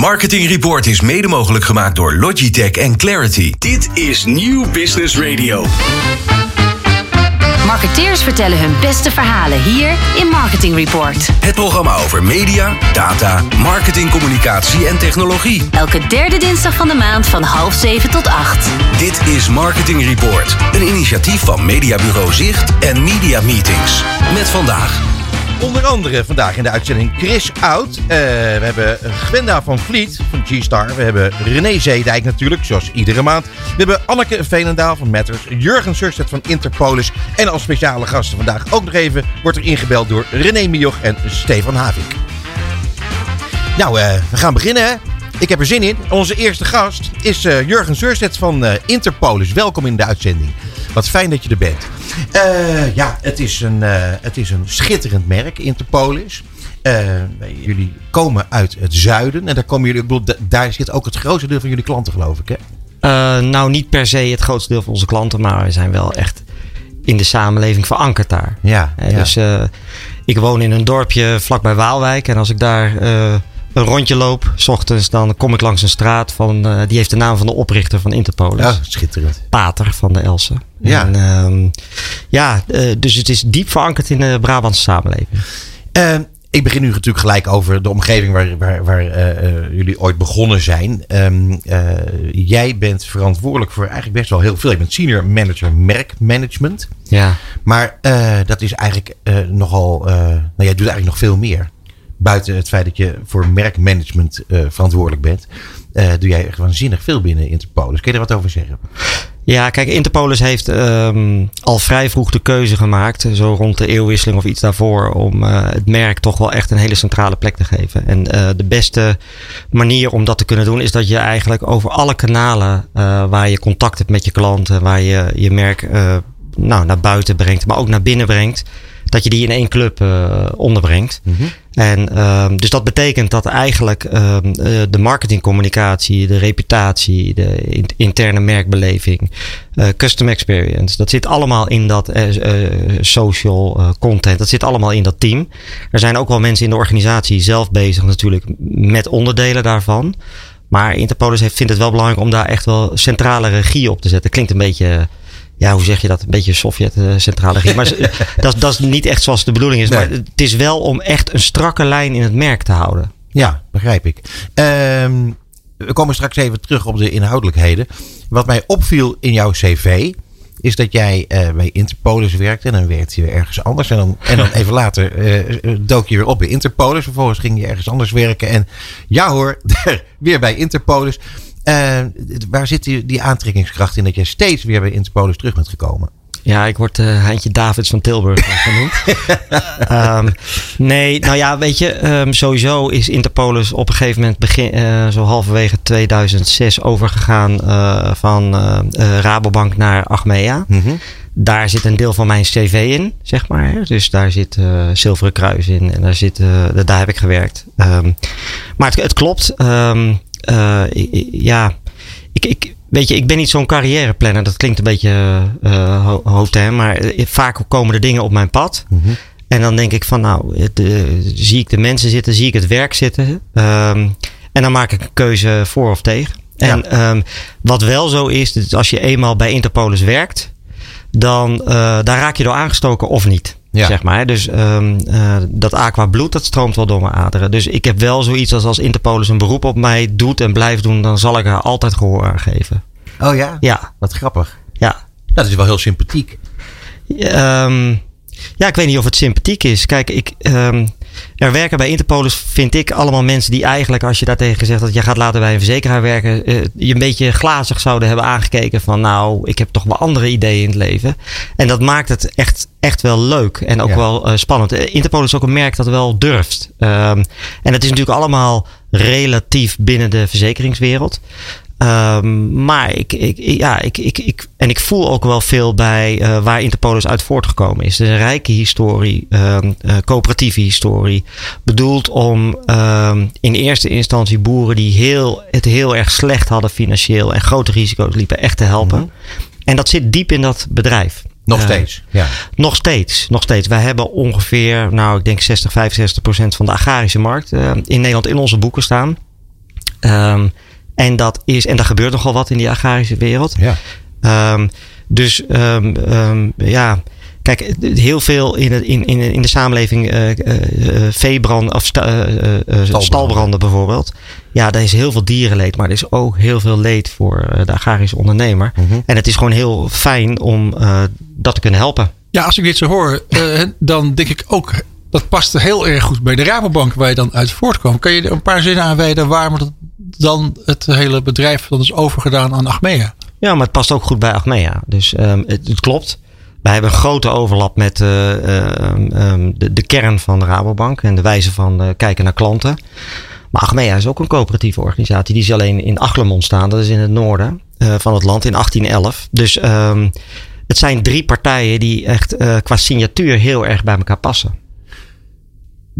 Marketing Report is mede mogelijk gemaakt door Logitech en Clarity. Dit is Nieuw Business Radio. Marketeers vertellen hun beste verhalen hier in Marketing Report. Het programma over media, data, marketing, communicatie en technologie. Elke derde dinsdag van de maand van half zeven tot acht. Dit is Marketing Report, een initiatief van Mediabureau Zicht en Media Meetings. Met vandaag Onder andere vandaag in de uitzending Chris Oud. Eh, we hebben Gwenda van Vliet van G-Star. We hebben René Zeedijk natuurlijk, zoals iedere maand. We hebben Anneke Veenendaal van Matters. Jurgen Surstedt van Interpolis. En als speciale gasten vandaag ook nog even wordt er ingebeld door René Mioch en Stefan Havik. Nou, eh, we gaan beginnen hè. Ik heb er zin in. Onze eerste gast is uh, Jurgen Surstedt van Interpolis. Welkom in de uitzending. Wat fijn dat je er bent. Uh, ja, het is, een, uh, het is een schitterend merk, Interpolis. Uh, jullie komen uit het zuiden. En daar, komen jullie, ik bedoel, daar zit ook het grootste deel van jullie klanten, geloof ik. Hè? nou, niet per se het grootste deel van onze klanten. Maar we zijn wel echt in de samenleving verankerd daar. Ja, ja. Dus ik woon in een dorpje vlakbij Waalwijk. En als ik daar een rondje loop, s ochtends, dan kom ik langs een straat van, uh, die heeft de naam van de oprichter van Interpolis. Ja, schitterend. Pater van de Else. Ja. En, uh, ja, uh, dus het is diep verankerd in de Brabantse samenleving. Ehm, ik begin nu natuurlijk gelijk over de omgeving waar, waar, waar jullie ooit begonnen zijn. Um, jij bent verantwoordelijk voor eigenlijk best wel heel veel. Je bent senior manager merkmanagement. Ja. Maar dat is eigenlijk nogal. nou, jij doet eigenlijk nog veel meer buiten het feit dat je voor merkmanagement uh, verantwoordelijk bent, uh, doe jij echt waanzinnig veel binnen Interpolis. Kun je er wat over zeggen? Ja, kijk, Interpolis heeft um, al vrij vroeg de keuze gemaakt, zo rond de eeuwwisseling of iets daarvoor, om uh, het merk toch wel echt een hele centrale plek te geven. En de beste manier om dat te kunnen doen is dat je eigenlijk over alle kanalen waar je contact hebt met je klanten, waar je je merk nou, naar buiten brengt, maar ook naar binnen brengt, dat je die in één club uh, onderbrengt. Mm -hmm. En um, dus dat betekent dat eigenlijk um, de marketingcommunicatie, de reputatie, de in interne merkbeleving, uh, custom experience, dat zit allemaal in dat uh, social content. Dat zit allemaal in dat team. Er zijn ook wel mensen in de organisatie zelf bezig natuurlijk met onderdelen daarvan. Maar Interpolis heeft, vindt het wel belangrijk om daar echt wel centrale regie op te zetten. Klinkt een beetje ja, hoe zeg je dat? Een beetje Sovjet-centrale regie. Maar dat, dat is niet echt zoals de bedoeling is. Nee. Maar het is wel om echt een strakke lijn in het merk te houden. Ja, begrijp ik. Um, we komen straks even terug op de inhoudelijkheden. Wat mij opviel in jouw cv is dat jij uh, bij Interpolis werkte en dan werkte je weer ergens anders. En dan, en dan even later uh, dook je weer op bij Interpolis. Vervolgens ging je ergens anders werken. En ja hoor, weer bij Interpolis. Uh, waar zit die, die aantrekkingskracht in dat je steeds weer bij Interpolis terug bent gekomen? Ja, ik word uh, Heintje Davids van Tilburg genoemd. um, nee, nou ja, weet je, um, sowieso is Interpolis op een gegeven moment begin, uh, zo halverwege 2006 overgegaan uh, van Rabobank naar Achmea. Mm -hmm. Daar zit een deel van mijn cv in, zeg maar. Dus daar zit Zilveren Kruis in en daar, zit, daar heb ik gewerkt. Um, maar het, het klopt. Uh, ja, ik, ik, weet je, ik ben niet zo'n carrièreplanner. Dat klinkt een beetje uh, hotel, maar vaak komen er dingen op mijn pad. Mm -hmm. En dan denk ik van, nou, zie ik de mensen zitten, zie ik het werk zitten. Um, en dan maak ik een keuze voor of tegen. En ja. um, wat wel zo is, dat als je eenmaal bij Interpolis werkt, dan uh, daar raak je door aangestoken of niet. Ja. Zeg maar. Dus um, uh, dat aqua bloed, dat stroomt wel door mijn aderen. Dus ik heb wel zoiets als als Interpolis een beroep op mij doet en blijft doen, dan zal ik er altijd gehoor aan geven. Oh ja? Ja. Wat grappig. Ja. Dat is wel heel sympathiek. Um, ja, ik weet niet of het sympathiek is. Kijk, ik, um, er werken bij Interpolis, vind ik, allemaal mensen die eigenlijk, als je daartegen gezegd dat je gaat later bij een verzekeraar werken, uh, je een beetje glazig zouden hebben aangekeken van, nou, ik heb toch wel andere ideeën in het leven. En dat maakt het echt, echt wel leuk en ook ja. wel uh, spannend. Interpolis is ook een merk dat wel durft. Um, en het is natuurlijk allemaal relatief binnen de verzekeringswereld. Um, maar ik, ik, ja, ik, ik, ik, en ik voel ook wel veel bij uh, waar Interpolis uit voortgekomen is. Het is een rijke historie, um, uh, coöperatieve historie. Bedoeld om um, in eerste instantie boeren die heel, het heel erg slecht hadden financieel en grote risico's liepen, echt te helpen. Mm -hmm. En dat zit diep in dat bedrijf. Nog steeds, uh, ja. Nog steeds, nog steeds. Wij hebben ongeveer, nou ik denk 60, 65 procent van de agrarische markt in Nederland in onze boeken staan. Ehm, en, dat is, en daar gebeurt nogal wat in die agrarische wereld. Ja. Ehm, dus ehm, ehm, ja, kijk, heel veel in, het, in, in, in de samenleving, uh, uh, veebranden of sta, uh, stalbranden. stalbranden bijvoorbeeld. Ja, daar is heel veel dierenleed, maar er is ook heel veel leed voor de agrarische ondernemer. Mm -hmm. En het is gewoon heel fijn om dat te kunnen helpen. Ja, als ik dit zo hoor, dan denk ik ook dat past heel erg goed bij de Rabobank waar je dan uit voortkwam. Kan je er een paar zinnen aanwijden waarom het dan het hele bedrijf dan is overgedaan aan Achmea? Ja, maar het past ook goed bij Achmea. Dus um, het, klopt. Wij hebben een grote overlap met uh, um, de, de, kern van de Rabobank en de wijze van uh, kijken naar klanten. Maar Achmea is ook een coöperatieve organisatie. Die is alleen in Achlemond ontstaan. Dat is in het noorden van het land in 1811. Dus um, het zijn drie partijen die echt qua signatuur heel erg bij elkaar passen.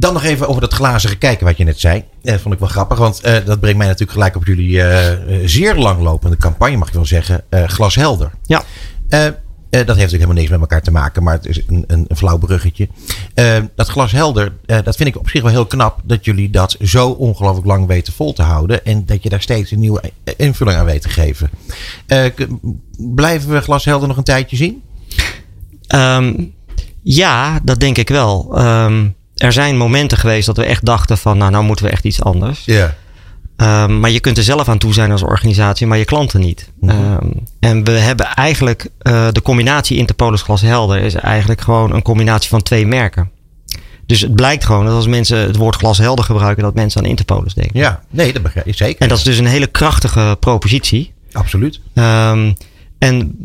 Dan nog even over dat glazige kijken wat je net zei. Dat vond ik wel grappig, want uh, dat brengt mij natuurlijk gelijk op jullie uh, zeer langlopende campagne, mag ik wel zeggen. Uh, glashelder. Ja. dat heeft natuurlijk helemaal niks met elkaar te maken, maar het is een, een, een flauw bruggetje. dat glashelder, dat vind ik op zich wel heel knap dat jullie dat zo ongelooflijk lang weten vol te houden. En dat je daar steeds een nieuwe invulling aan weet te geven. blijven we glashelder nog een tijdje zien? Um, ja, dat denk ik wel. Um, er zijn momenten geweest dat we echt dachten van, nou, nou moeten we echt iets anders. Ja. Um, maar je kunt er zelf aan toe zijn als organisatie, maar je klanten niet. Mm -hmm. um, en we hebben eigenlijk uh, de combinatie Interpolis Glashelder is eigenlijk gewoon een combinatie van twee merken. Dus het blijkt gewoon dat als mensen het woord glashelder gebruiken, dat mensen aan Interpolis denken. Ja, nee, dat begrijp je zeker. En dat is dus een hele krachtige propositie. Absoluut. Um, en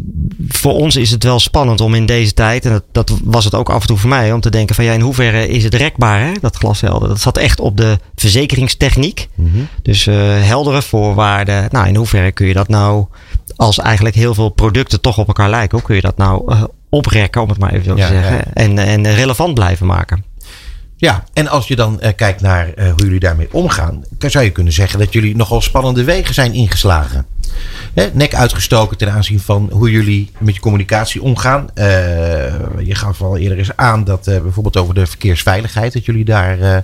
voor ons is het wel spannend om in deze tijd, en dat, dat, was het ook af en toe voor mij, om te denken van ja, in hoeverre is het rekbaar, hè, dat glashelder? Dat zat echt op de verzekeringstechniek. Mm -hmm. Dus uh, heldere voorwaarden. Nou, in hoeverre kun je dat nou, als eigenlijk heel veel producten toch op elkaar lijken, hoe kun je dat nou uh, oprekken, om het maar even zo ja, te zeggen, ja. en, en relevant blijven maken? Ja, en als je dan uh, kijkt naar uh, hoe jullie daarmee omgaan, dan zou je kunnen zeggen dat jullie nogal spannende wegen zijn ingeslagen. Hè, nek uitgestoken ten aanzien van hoe jullie met je communicatie omgaan. Uh, je gaf al eerder eens aan dat bijvoorbeeld over de verkeersveiligheid, dat jullie daar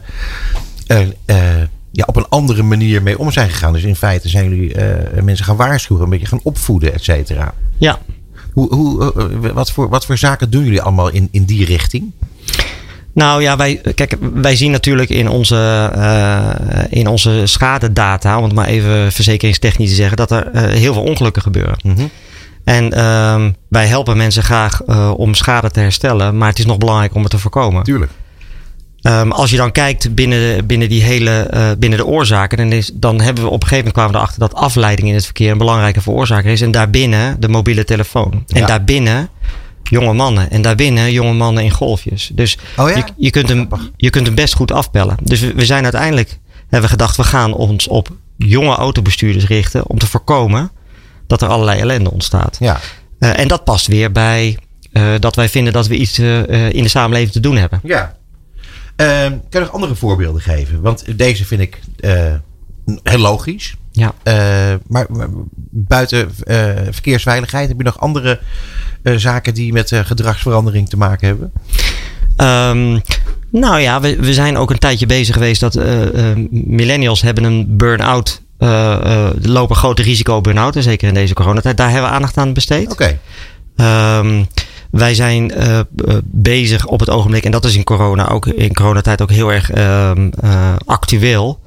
ja, op een andere manier mee om zijn gegaan. Dus in feite zijn jullie mensen gaan waarschuwen, een beetje gaan opvoeden, et cetera. Ja. Hoe, hoe, wat, voor, wat voor zaken doen jullie allemaal in, in die richting? Nou ja, wij, kijk, wij zien natuurlijk in onze, uh, in onze schadedata, om het maar even verzekeringstechnisch te zeggen, dat er uh, heel veel ongelukken gebeuren. Mm -hmm. En uh, wij helpen mensen graag uh, om schade te herstellen, maar het is nog belangrijk om het te voorkomen. Tuurlijk. Um, als je dan kijkt binnen, binnen die hele binnen de oorzaken, dan, is, dan hebben we op een gegeven moment kwamen we erachter dat afleiding in het verkeer een belangrijke veroorzaker is. En daarbinnen de mobiele telefoon. En daarbinnen jonge mannen. En daarbinnen jonge mannen in golfjes. Dus oh ja? je, je, kunt hem, je kunt hem best goed afbellen. Dus we, we zijn uiteindelijk, hebben we gedacht, we gaan ons op jonge autobestuurders richten. Om te voorkomen dat er allerlei ellende ontstaat. Ja. Uh, en dat past weer bij uh, dat wij vinden dat we iets uh, in de samenleving te doen hebben. Ja. kan je nog andere voorbeelden geven? Want deze vind ik heel logisch. Ja. Maar, buiten verkeersveiligheid heb je nog andere zaken die met gedragsverandering te maken hebben? Um, nou ja, we, we zijn ook een tijdje bezig geweest dat millennials hebben een burn-out. lopen grote risico burn-out, zeker in deze coronatijd. Daar hebben we aandacht aan besteed. Oké. Okay. Um, wij zijn uh, bezig op het ogenblik, en dat is in corona ook in coronatijd ook heel erg uh, actueel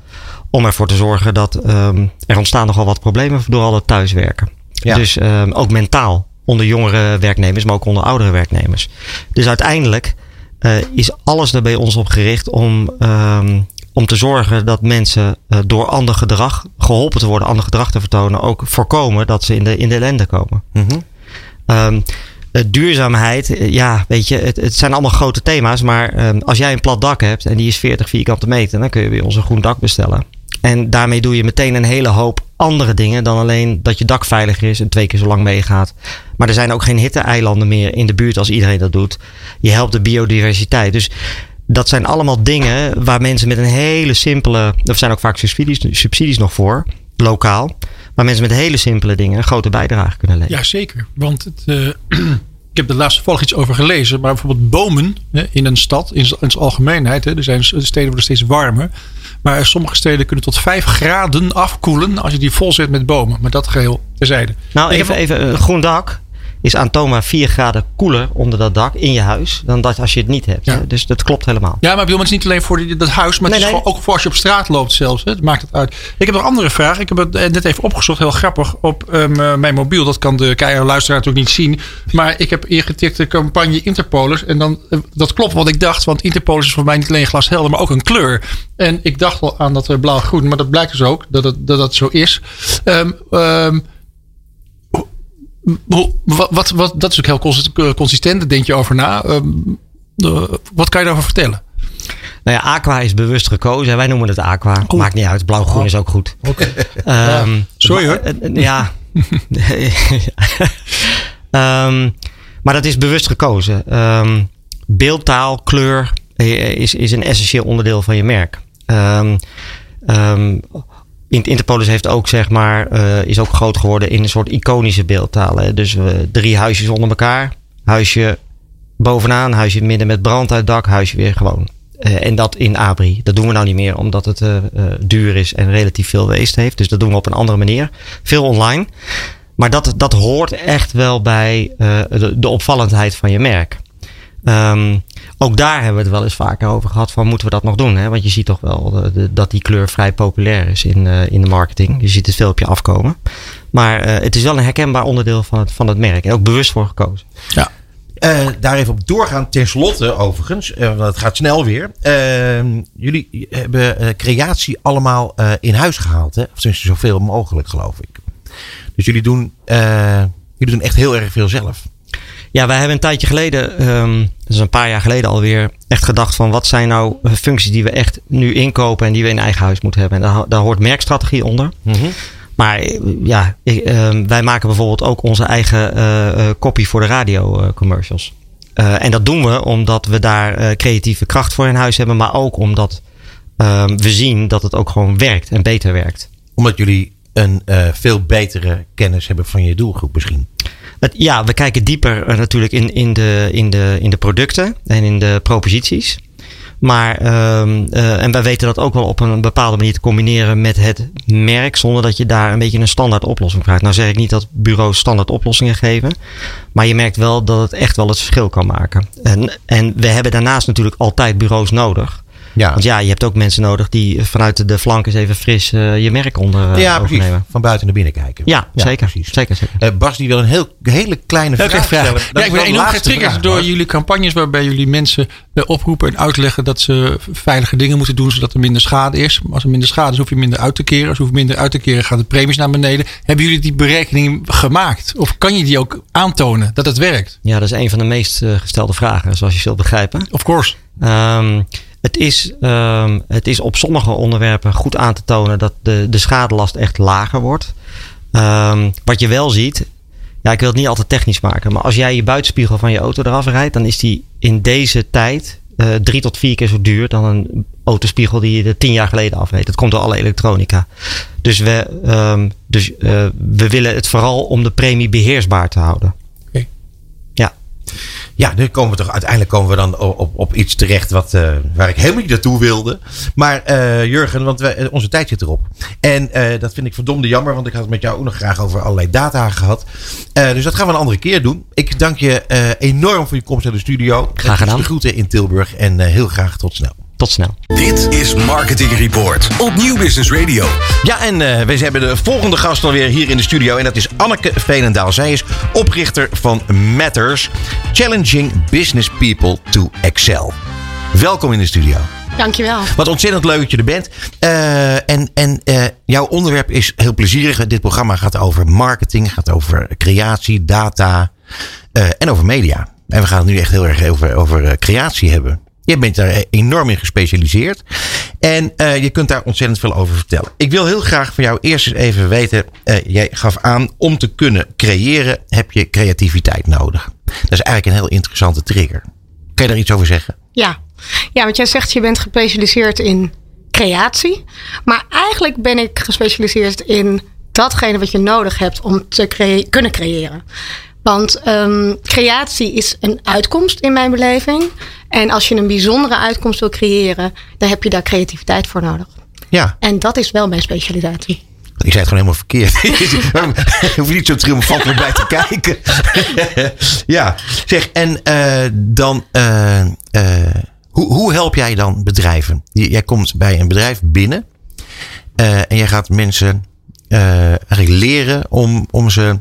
om ervoor te zorgen dat um, er ontstaan nogal wat problemen door al het thuiswerken. Ja. Dus um, ook mentaal onder jongere werknemers, maar ook onder oudere werknemers. Dus uiteindelijk uh, is alles er bij ons op gericht om, um, om te zorgen dat mensen uh, door ander gedrag geholpen te worden, ander gedrag te vertonen, ook voorkomen dat ze in de, in de ellende komen. Mm -hmm. Uh, duurzaamheid, ja, weet je, het, het, zijn allemaal grote thema's. Maar um, als jij een plat dak hebt en die is 40 vierkante meter, dan kun je bij ons een groen dak bestellen. En daarmee doe je meteen een hele hoop andere dingen dan alleen dat je dak veiliger is en twee keer zo lang meegaat. Maar er zijn ook geen hitte-eilanden meer in de buurt als iedereen dat doet. Je helpt de biodiversiteit. Dus dat zijn allemaal dingen waar mensen met een hele simpele. Er zijn ook vaak subsidies, subsidies nog voor, lokaal. Waar mensen met hele simpele dingen een grote bijdrage kunnen leveren. Ja, zeker. Want het, uh, ik heb er laatst volgens iets over gelezen. Maar bijvoorbeeld bomen in een stad, in zijn algemeenheid. Hè, er zijn steden worden steeds warmer. Maar sommige steden kunnen tot 5 graden afkoelen als je die vol zet met bomen. Maar dat geheel terzijde. Nou, heb even, even een groen dak is aantoonbaar 4 graden koeler onder dat dak in je huis dan dat als je het niet hebt. Ja. Dus dat klopt helemaal. Ja, maar bedoel, het is niet alleen voor die, dat huis, maar het Nee, is nee. gewoon ook voor als je op straat loopt zelfs. Hè. Het maakt het uit. Ik heb nog een andere vraag. Ik heb het eh, net even opgezocht, heel grappig, op ehm, eh, mijn mobiel. Dat kan de luisteraar natuurlijk niet zien. Maar ik heb ingetikt de campagne Interpolis. En dan, eh, dat klopt wat ik dacht, want Interpolis is voor mij niet alleen glashelder, maar ook een kleur. En ik dacht wel aan dat blauw-groen, maar dat blijkt dus ook dat het, dat, dat zo is. Ehm, ehm, wat, wat, wat, dat is ook heel cons- consistent, daar denk je over na. Ehm, eh, wat kan je daarover vertellen? Nou ja, aqua is bewust gekozen. Wij noemen het aqua. Oh. Maakt niet uit. Blauw-groen is ook goed. Ehm, Sorry, hoor. maar, eh, Ja. Ehm, maar dat is bewust gekozen. Beeldtaal, kleur eh, is, is een essentieel onderdeel van je merk. In- Interpolis heeft ook, zeg maar, eh, is ook groot geworden in een soort iconische beeldtaal. Dus eh, drie huisjes onder elkaar. Huisje bovenaan, huisje midden met brand uit dak, huisje weer gewoon. Eh, en dat in Abri. Dat doen we nou niet meer, omdat het duur is en relatief veel weest heeft. Dus dat doen we op een andere manier. Veel online. Maar dat, dat hoort echt wel bij de opvallendheid van je merk. Ehm, ook daar hebben we het wel eens vaker over gehad van moeten we dat nog doen? Hè? Want je ziet toch wel eh, dat die kleur vrij populair is in, eh, in de marketing. Je ziet het veel op je afkomen. Maar eh, het is wel een herkenbaar onderdeel van het, van het merk. En ook bewust voor gekozen. Ja. Daar even op doorgaan. Ten slotte, overigens, want het gaat snel weer. Eh, jullie hebben creatie allemaal in huis gehaald, hè? Of tenminste zoveel mogelijk, geloof ik. Dus jullie doen, jullie doen echt heel erg veel zelf. Ja, wij hebben een tijdje geleden, dat is een paar jaar geleden alweer, echt gedacht van wat zijn nou eh, functies die we echt nu inkopen en die we in eigen huis moeten hebben. En daar, daar hoort merkstrategie onder. Maar eh, ja, ik, ehm, wij maken bijvoorbeeld ook onze eigen eh, eh, copy voor de radio commercials. En dat doen we omdat we daar creatieve kracht voor in huis hebben, maar ook omdat ehm, we zien dat het ook gewoon werkt en beter werkt. Omdat jullie een veel betere kennis hebben van je doelgroep misschien. Ja, we kijken dieper eh, natuurlijk in, in, de, in, de, in de producten en in de proposities. Maar, ehm, eh, en wij weten dat ook wel op een bepaalde manier te combineren met het merk, zonder dat je daar een beetje een standaard oplossing vraagt. Nou zeg ik niet dat bureaus standaard oplossingen geven, maar je merkt wel dat het echt wel het verschil kan maken. En, en we hebben daarnaast natuurlijk altijd bureaus nodig. Ja, Want ja, je hebt ook mensen nodig die vanuit de flank eens even fris eh, je merk onder eh, ja precies. overnemen. Van buiten naar binnen kijken. Ja, zeker, precies. zeker, zeker. Eh, Bas, die wil een heel, hele kleine Heel vraag stellen. Ja, ik ben enorm getriggerd vraag, door Bas. jullie campagnes waarbij jullie mensen oproepen en uitleggen dat ze veilige dingen moeten doen zodat er minder schade is. Maar als er minder schade is, hoef je minder uit te keren. Als je hoeft minder uit te keren, gaan de premies naar beneden. Hebben jullie die berekening gemaakt? Of kan je die ook aantonen dat het werkt? Ja, dat is een van de meest gestelde vragen, zoals je zult begrijpen. Of course. Ehm, het, is, ehm, het is op sommige onderwerpen goed aan te tonen dat de, de schadelast echt lager wordt. Ehm, wat je wel ziet, ja, ik wil het niet altijd technisch maken, maar als jij je buitenspiegel van je auto eraf rijdt, dan is die in deze tijd eh, drie tot vier keer zo duur dan een autospiegel die je er tien jaar geleden afreed. Dat komt door alle elektronica. Dus, we, ehm, dus eh, we willen het vooral om de premie beheersbaar te houden. Ja. Nu komen we toch uiteindelijk komen we dan op, op, iets terecht wat, eh, waar ik helemaal niet naartoe wilde. Maar eh, Jurgen, want wij, eh, onze tijd zit erop. En dat vind ik verdomde jammer, want ik had het met jou ook nog graag over allerlei data gehad. Eh, dus dat gaan we een andere keer doen. Ik dank je enorm voor je komst naar de studio. Graag gedaan. De groeten in Tilburg en heel graag tot snel. Tot snel. Dit is Marketing Report op Nieuw Business Radio. Ja, en eh we hebben de volgende gast alweer hier in de studio. En dat is Anneke Veenendaal. Zij is oprichter van Matters. Challenging Business People to Excel. Welkom in de studio. Dankjewel. Wat ontzettend leuk dat je er bent. Eh, en en eh, jouw onderwerp is heel plezierig. Dit programma gaat over marketing, gaat over creatie, data eh, en over media. En we gaan het nu echt heel erg over, over eh, creatie hebben. Je bent daar enorm in gespecialiseerd. En eh, je kunt daar ontzettend veel over vertellen. Ik wil heel graag van jou eerst eens even weten. eh, jij gaf aan, om te kunnen creëren heb je creativiteit nodig. Dat is eigenlijk een heel interessante trigger. Kan je daar iets over zeggen? Ja. ja, want jij zegt je bent gespecialiseerd in creatie. Maar eigenlijk ben ik gespecialiseerd in datgene wat je nodig hebt om te kunnen creëren. Want ehm, creatie is een uitkomst in mijn beleving. En als je een bijzondere uitkomst wil creëren, dan heb je daar creativiteit voor nodig. Ja, En dat is wel mijn specialisatie. ik zei het gewoon helemaal verkeerd. Je hoeft niet zo triomfantelijk bij te kijken. ja, zeg, en eh, dan, eh, eh, hoe, hoe help jij dan bedrijven? Jij komt bij een bedrijf binnen en jij gaat mensen eigenlijk leren om, om ze,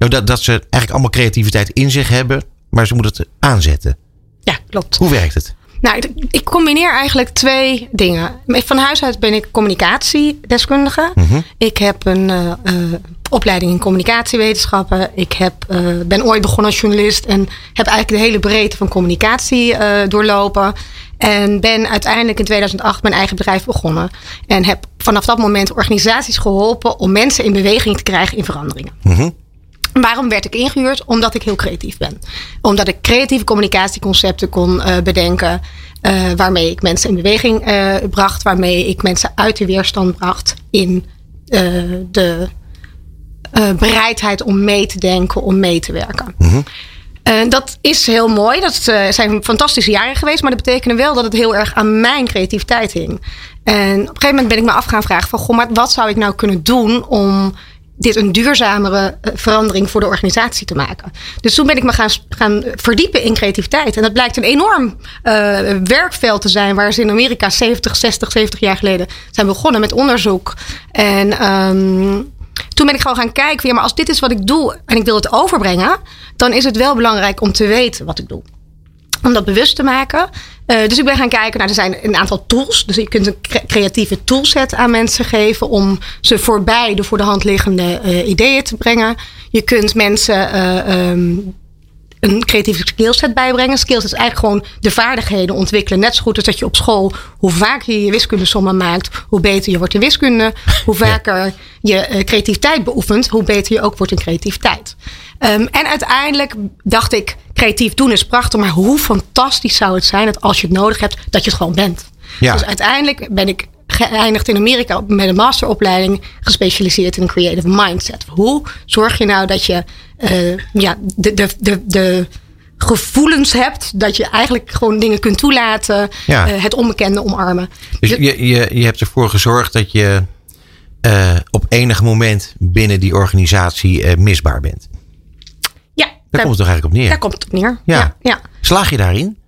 nou, dat, dat ze eigenlijk allemaal creativiteit in zich hebben, maar ze moeten het aanzetten. Ja, klopt. Hoe werkt het? Nou, ik, ik combineer eigenlijk twee dingen. Van huis uit ben ik communicatiedeskundige. Ik heb een eh, eh, opleiding in communicatiewetenschappen. Ik heb, eh, ben ooit begonnen als journalist en heb eigenlijk de hele breedte van communicatie doorlopen. En ben uiteindelijk in 2008 mijn eigen bedrijf begonnen. En heb vanaf dat moment organisaties geholpen om mensen in beweging te krijgen in veranderingen. Waarom werd ik ingehuurd? Omdat ik heel creatief ben. Omdat ik creatieve communicatieconcepten kon eh, bedenken. eh, waarmee ik mensen in beweging eh, bracht. Waarmee ik mensen uit de weerstand bracht. In de bereidheid om mee te denken, om mee te werken. Eh, dat is heel mooi. Dat zijn fantastische jaren geweest. Maar dat betekende wel dat het heel erg aan mijn creativiteit hing. En op een gegeven moment ben ik me af gaan vragen van... Goh, maar wat zou ik nou kunnen doen om dit een duurzamere eh, verandering voor de organisatie te maken. Dus toen ben ik me gaan, gaan verdiepen in creativiteit. En dat blijkt een enorm eh, werkveld te zijn... waar ze in Amerika 70, 60, 70 jaar geleden zijn begonnen met onderzoek. En... ehm, toen ben ik gewoon gaan kijken, ja, maar als dit is wat ik doe en ik wil het overbrengen, dan is het wel belangrijk om te weten wat ik doe. Om dat bewust te maken. Eh, dus ik ben gaan kijken, nou, er zijn een aantal tools. Dus je kunt een cre- creatieve toolset aan mensen geven om ze voorbij de voor de hand liggende eh, ideeën te brengen. Je kunt mensen eh, ehm, een creatieve skillset bijbrengen. Skills is eigenlijk gewoon de vaardigheden ontwikkelen. Net zo goed als dat je op school, hoe vaker je je wiskundesommen maakt, hoe beter je wordt in wiskunde. Hoe vaker je creativiteit beoefent, hoe beter je ook wordt in creativiteit. Ehm, en uiteindelijk dacht ik, creatief doen is prachtig, maar hoe fantastisch zou het zijn dat als je het nodig hebt, dat je het gewoon bent. Ja. Dus uiteindelijk ben ik geëindigd in Amerika met een masteropleiding gespecialiseerd in creative mindset. Hoe zorg je nou dat je eh, ja, de, de, de, de gevoelens hebt dat je eigenlijk gewoon dingen kunt toelaten, Ja. eh, het onbekende omarmen. Dus je, je, je hebt ervoor gezorgd dat je eh, op enig moment binnen die organisatie misbaar bent. Ja, Daar komt het toch eigenlijk op neer? daar komt het op neer. Ja. ja, ja. Slaag je daarin?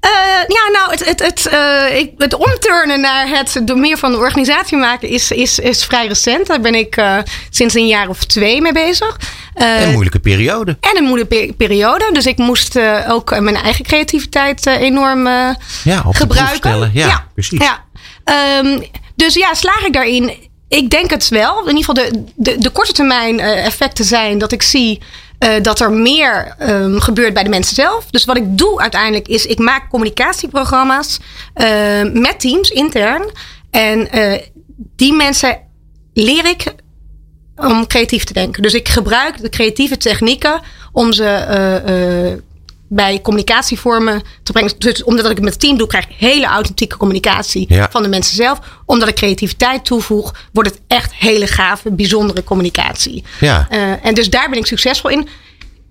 Eh, ja, nou, het, het, het, eh, ik, het omturnen naar het door meer van de organisatie maken is, is, is vrij recent. Daar ben ik eh, sinds een jaar of twee mee bezig. Een moeilijke periode. en een moeilijke pe- periode. Dus ik moest ook mijn eigen creativiteit enorm Ja, op gebruiken. stellen. Ja, precies. Ja. Ehm, dus ja, slaag ik daarin? Ik denk het wel. In ieder geval de, de, de korte termijn effecten zijn dat ik zie eh, dat er meer ehm, gebeurt bij de mensen zelf. Dus wat ik doe uiteindelijk is, ik maak communicatieprogramma's eh, met teams intern. En eh, die mensen leer ik om creatief te denken. Dus ik gebruik de creatieve technieken om ze bij communicatievormen te brengen. Dus omdat ik het met het team doe, krijg ik hele authentieke communicatie Ja. van de mensen zelf. Omdat ik creativiteit toevoeg, wordt het echt hele gave, bijzondere communicatie. Ja. Eh, en dus daar ben ik succesvol in.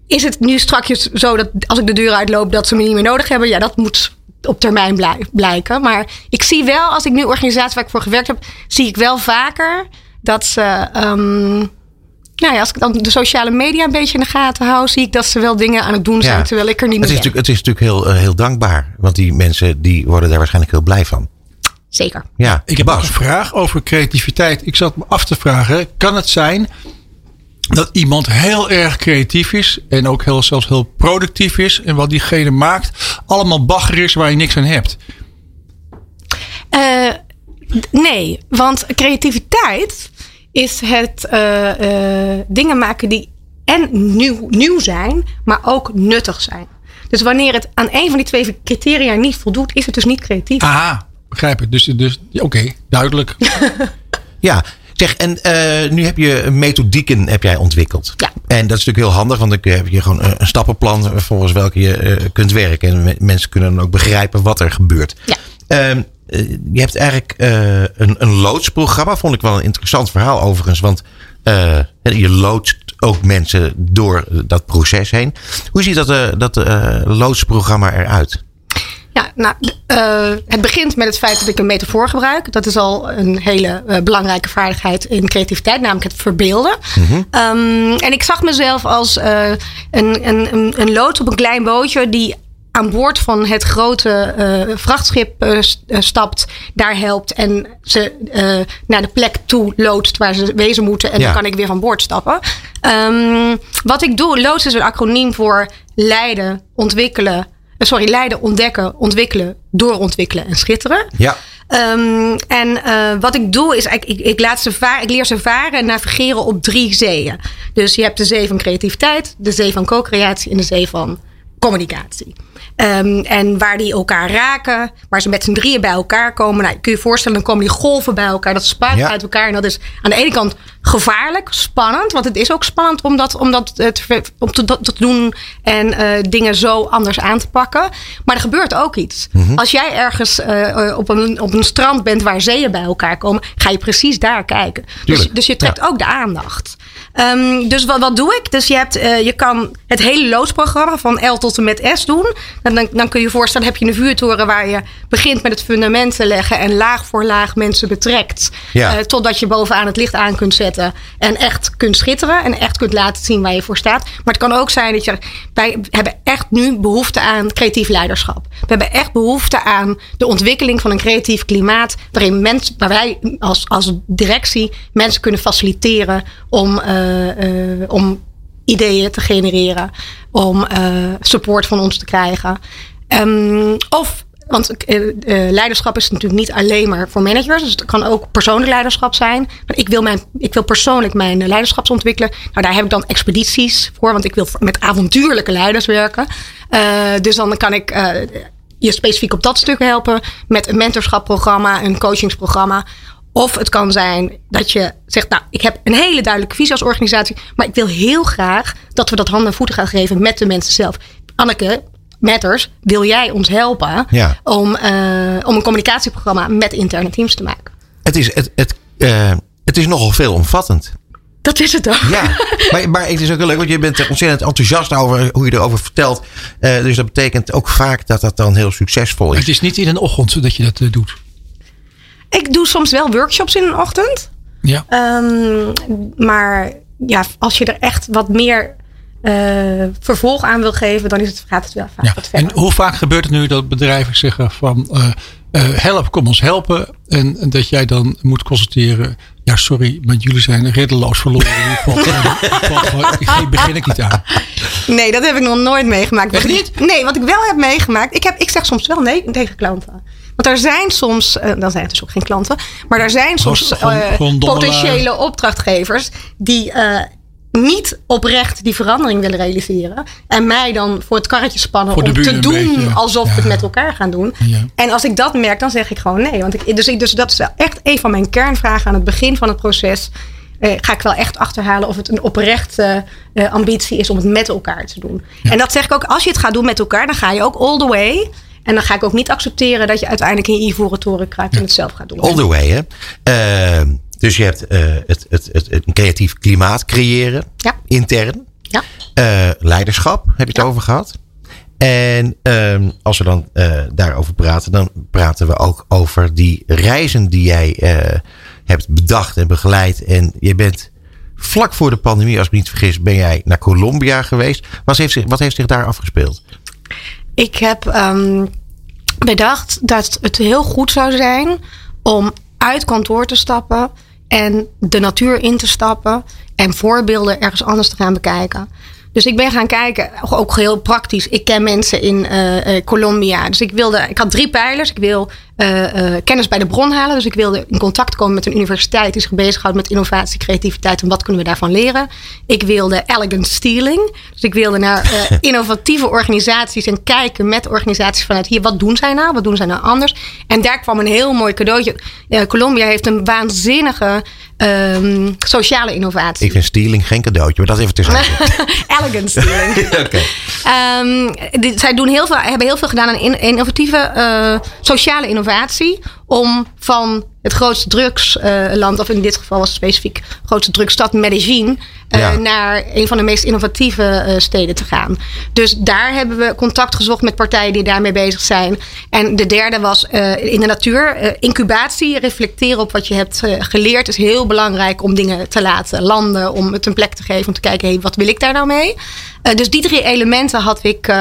Is het nu strakjes zo dat als ik de deur uitloop, dat ze me niet meer nodig hebben? Ja, dat moet op termijn blij- blijken. Maar ik zie wel, als ik nu organisatie waar ik voor gewerkt heb, zie ik wel vaker dat ze. ehm, nou ja, als ik dan de sociale media een beetje in de gaten hou, zie ik dat ze wel dingen aan het doen zijn, Ja. terwijl ik er niet Het meer is, ben. het is natuurlijk heel, eh, heel dankbaar. Want die mensen die worden daar waarschijnlijk heel blij van. Zeker. Ja, Ik heb Bas. een vraag over creativiteit. Ik zat me af te vragen: kan het zijn dat iemand heel erg creatief is en ook heel, zelfs heel productief is en wat diegene maakt allemaal bagger is waar je niks aan hebt? Eh, nee, want creativiteit is het eh, eh, dingen maken die en nieuw, nieuw zijn, maar ook nuttig zijn. Dus wanneer het aan een van die twee criteria niet voldoet, is het dus niet creatief. Aha, begrijp het. Dus, dus ja, oké, duidelijk. Ja, zeg, en eh, nu heb je methodieken heb jij ontwikkeld. Ja. En dat is natuurlijk heel handig, want dan heb je gewoon een stappenplan volgens welke je kunt werken. En me- mensen kunnen dan ook begrijpen wat er gebeurt. Ja. Ehm, eh, je hebt eigenlijk eh, een, een loodsprogramma. Vond ik wel een interessant verhaal overigens. Want eh, je loodst ook mensen door dat proces heen. Hoe ziet dat, eh, dat eh, loodsprogramma eruit? Ja, nou, uh, het begint met het feit dat ik een metafoor gebruik. Dat is al een hele uh, belangrijke vaardigheid in creativiteit, namelijk het verbeelden. Mm -hmm. um, en ik zag mezelf als uh, een, een, een loods op een klein bootje die aan boord van het grote uh, vrachtschip uh, stapt, daar helpt en ze uh, naar de plek toe loodst waar ze wezen moeten. En ja. dan kan ik weer van boord stappen. Um, wat ik doe, loods is een acroniem voor leiden, ontwikkelen. Sorry, leiden, ontdekken, ontwikkelen, doorontwikkelen en schitteren. Ja. Um, en wat ik doe is, ik, ik, ik, laat ze varen, ik leer ze varen en navigeren op drie zeeën. Dus je hebt de zee van creativiteit, de zee van co-creatie en de zee van communicatie. Um, en waar die elkaar raken, waar ze met z'n drieën bij elkaar komen. Nou, kun je je voorstellen, dan komen die golven bij elkaar. Dat spuit ja. uit elkaar. En dat is aan de ene kant gevaarlijk, spannend. Want het is ook spannend om dat, om dat te, om te, te doen en uh, dingen zo anders aan te pakken. Maar er gebeurt ook iets. Mhm. Mm -hmm. Als jij ergens uh, op, een, op een strand bent waar zeeën bij elkaar komen, ga je precies daar kijken. Dus, dus, je trekt ja. ook de aandacht. Um, dus wat, wat doe ik? Dus je, hebt, uh, je kan het hele loodsprogramma van L tot en met S doen. En dan, dan kun je je voorstellen, heb je een vuurtoren waar je begint met het fundament te leggen en laag voor laag mensen betrekt. Ja. Uh, totdat je bovenaan het licht aan kunt zetten en echt kunt schitteren en echt kunt laten zien waar je voor staat. Maar het kan ook zijn dat je, wij hebben echt nu behoefte aan creatief leiderschap. We hebben echt behoefte aan de ontwikkeling van een creatief klimaat waarin mensen, waar wij als, als directie mensen kunnen faciliteren om, uh, uh, om ideeën te genereren, om uh, support van ons te krijgen. Um, of, want leiderschap is natuurlijk niet alleen maar voor managers, dus het kan ook persoonlijk leiderschap zijn. Maar ik wil, mijn, ik wil persoonlijk mijn leiderschap ontwikkelen. Nou, daar heb ik dan expedities voor, want ik wil met avontuurlijke leiders werken. dus dan kan ik je specifiek op dat stuk helpen met een mentorschapprogramma, een coachingsprogramma. Of het kan zijn dat je zegt, nou, ik heb een hele duidelijke visie als organisatie, maar ik wil heel graag dat we dat handen en voeten gaan geven met de mensen zelf. Anneke, Matters, wil jij ons helpen ja. om, uh, om een communicatieprogramma met interne teams te maken? Het is, het, het, uh, het is nogal veelomvattend. Dat is het ook. Ja, maar, maar het is ook heel leuk, want je bent ontzettend enthousiast over hoe je erover vertelt. Uh, dus dat betekent ook vaak dat dat dan heel succesvol is. Het is niet in een ochtend dat je dat uh, doet. Ik doe soms wel workshops in een ochtend. Ja. Um, maar ja, als je er echt wat meer uh, vervolg aan wil geven, dan is het, gaat het wel vaak ja. wat verder. En hoe vaak gebeurt het nu dat bedrijven zeggen van uh, uh, help, kom ons helpen. En, en, dat jij dan moet constateren, ja sorry, maar jullie zijn reddeloos verloren. Hier begin ik niet aan. Nee, dat heb ik nog nooit meegemaakt. Echt niet? Nee, wat ik wel heb meegemaakt, ik, heb, ik zeg soms wel nee tegen klanten. Want er zijn soms, uh, dan zijn het dus ook geen klanten, maar er zijn soms uh, potentiële opdrachtgevers die uh, niet oprecht die verandering willen realiseren. En mij dan voor het karretje spannen om te doen beetje, alsof ja. we het met elkaar gaan doen. Ja. En als ik dat merk, dan zeg ik gewoon nee. Want ik, dus, ik, dus dat is wel echt een van mijn kernvragen aan het begin van het proces. Uh, ga ik wel echt achterhalen of het een oprechte uh, ambitie is om het met elkaar te doen. Ja. En dat zeg ik ook, als je het gaat doen met elkaar, dan ga je ook all the way. En dan ga ik ook niet accepteren dat je uiteindelijk in je ivoren toren kruipt en het zelf gaat doen. All the way, hè? Uh, dus je hebt uh, het, het, het, het, een creatief klimaat creëren, ja. intern. Ja. Uh, leiderschap, heb je het ja. over gehad. En um, als we dan uh, daarover praten, dan praten we ook over die reizen die jij hebt bedacht en begeleid. En je bent vlak voor de pandemie, als ik me niet vergis, ben jij naar Colombia geweest. Wat heeft zich, wat heeft zich daar afgespeeld? Ik heb um, bedacht dat het heel goed zou zijn om uit kantoor te stappen en de natuur in te stappen en voorbeelden ergens anders te gaan bekijken. Dus ik ben gaan kijken, ook heel praktisch. Ik ken mensen in uh, Colombia. Dus ik wilde, ik had drie pijlers. Ik wil uh, kennis bij de bron halen. Dus ik wilde in contact komen met een universiteit die zich bezighoudt met innovatie, creativiteit en wat kunnen we daarvan leren. Ik wilde elegant stealing. Dus ik wilde naar innovatieve organisaties en kijken met organisaties vanuit hier. Wat doen zij nou? Wat doen zij nou anders? En daar kwam een heel mooi cadeautje. Colombia heeft een waanzinnige um, sociale innovatie. Ik vind stealing geen cadeautje, maar dat even tussen. elegant stealing. okay. um, die, zij doen heel veel, hebben heel veel gedaan aan in, innovatieve sociale innovatie. innovatie om van het grootste drugsland, of in dit geval was het specifiek grootste drugsstad Medellin, eh, Ja. naar een van de meest innovatieve eh, steden te gaan. Dus daar hebben we contact gezocht met partijen die daarmee bezig zijn. En de derde was eh, in de natuur. incubatie, reflecteren op wat je hebt geleerd, is heel belangrijk om dingen te laten landen, om het een plek te geven, om te kijken, hey, wat wil ik daar nou mee? Dus die drie elementen had ik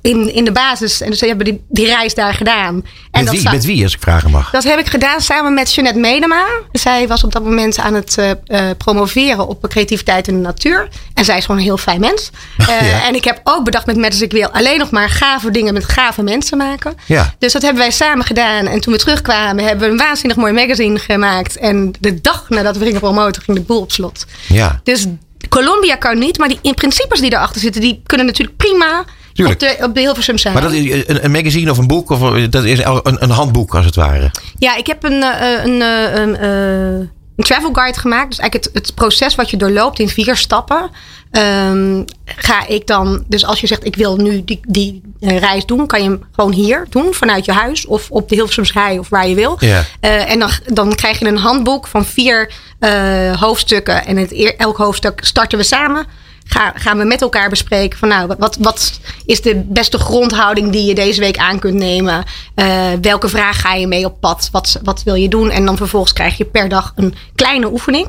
in, in de basis. En dus hebben die, die reis daar gedaan. En Met dat wie, met wie, als ik vragen mag? dat heb ik gedaan samen met Jeanette Medema. Zij was op dat moment aan het eh, eh, promoveren op creativiteit in de natuur. En zij is gewoon een heel fijn mens. Eh, Ja. En ik heb ook bedacht met Met als ik wil alleen nog maar gave dingen met gave mensen maken. Ja. Dus dat hebben wij samen gedaan. En toen we terugkwamen hebben we een waanzinnig mooi magazine gemaakt. En de dag nadat we gingen promoten ging de boel op slot. Ja. Dus Colombia kan niet, maar die in principes die erachter zitten, die kunnen natuurlijk prima Tuurlijk. op de, op de Hilversum zijn. Maar dat is een, een magazine of een boek, of een- dat is een, een handboek als het ware. Ja, ik heb een, eh, een, eh, een, eh, een travel guide gemaakt. Dus eigenlijk het, het proces wat je doorloopt in vier stappen. Ehm, ga ik dan, dus als je zegt ik wil nu die, die eh, reis doen, kan je hem gewoon hier doen vanuit je huis of op de Hilversumse Hei of waar je wil. Ja. Eh, en dan, dan krijg je een handboek van vier eh, hoofdstukken. En het, eer- elk hoofdstuk starten we samen. Ga, gaan we met elkaar bespreken van nou, wat, wat is de beste grondhouding die je deze week aan kunt nemen? Eh, welke vraag ga je mee op pad? Wat, wat wil je doen? En dan vervolgens krijg je per dag een kleine oefening.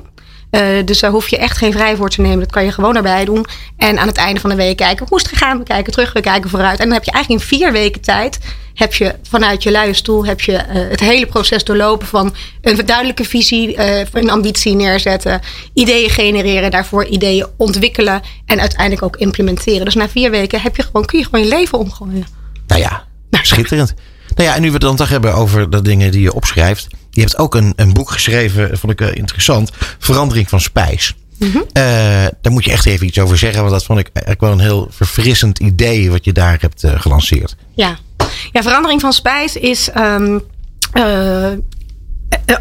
Eh, dus daar hoef je echt geen vrij voor te nemen. Dat kan je gewoon erbij doen. En aan het einde van de week kijken hoe is het gegaan. We kijken terug, we kijken vooruit. En dan heb je eigenlijk in vier weken tijd... heb je vanuit je luie stoel heb je, eh, het hele proces doorlopen... van een duidelijke visie, eh, een ambitie neerzetten... ideeën genereren, daarvoor ideeën ontwikkelen... en uiteindelijk ook implementeren. Dus na vier weken heb je gewoon, kun je gewoon je leven omgooien. Nou ja, schitterend. Nou ja, en nu we het dan toch hebben over de dingen die je opschrijft. Je hebt ook een, een boek geschreven, vond ik eh, interessant. Verandering van spijs. Mhm. Eh, daar moet je echt even iets over zeggen. Want dat vond ik eigenlijk wel een heel verfrissend idee wat je daar hebt eh, gelanceerd. Ja. ja, verandering van spijs is ehm, eh, eh,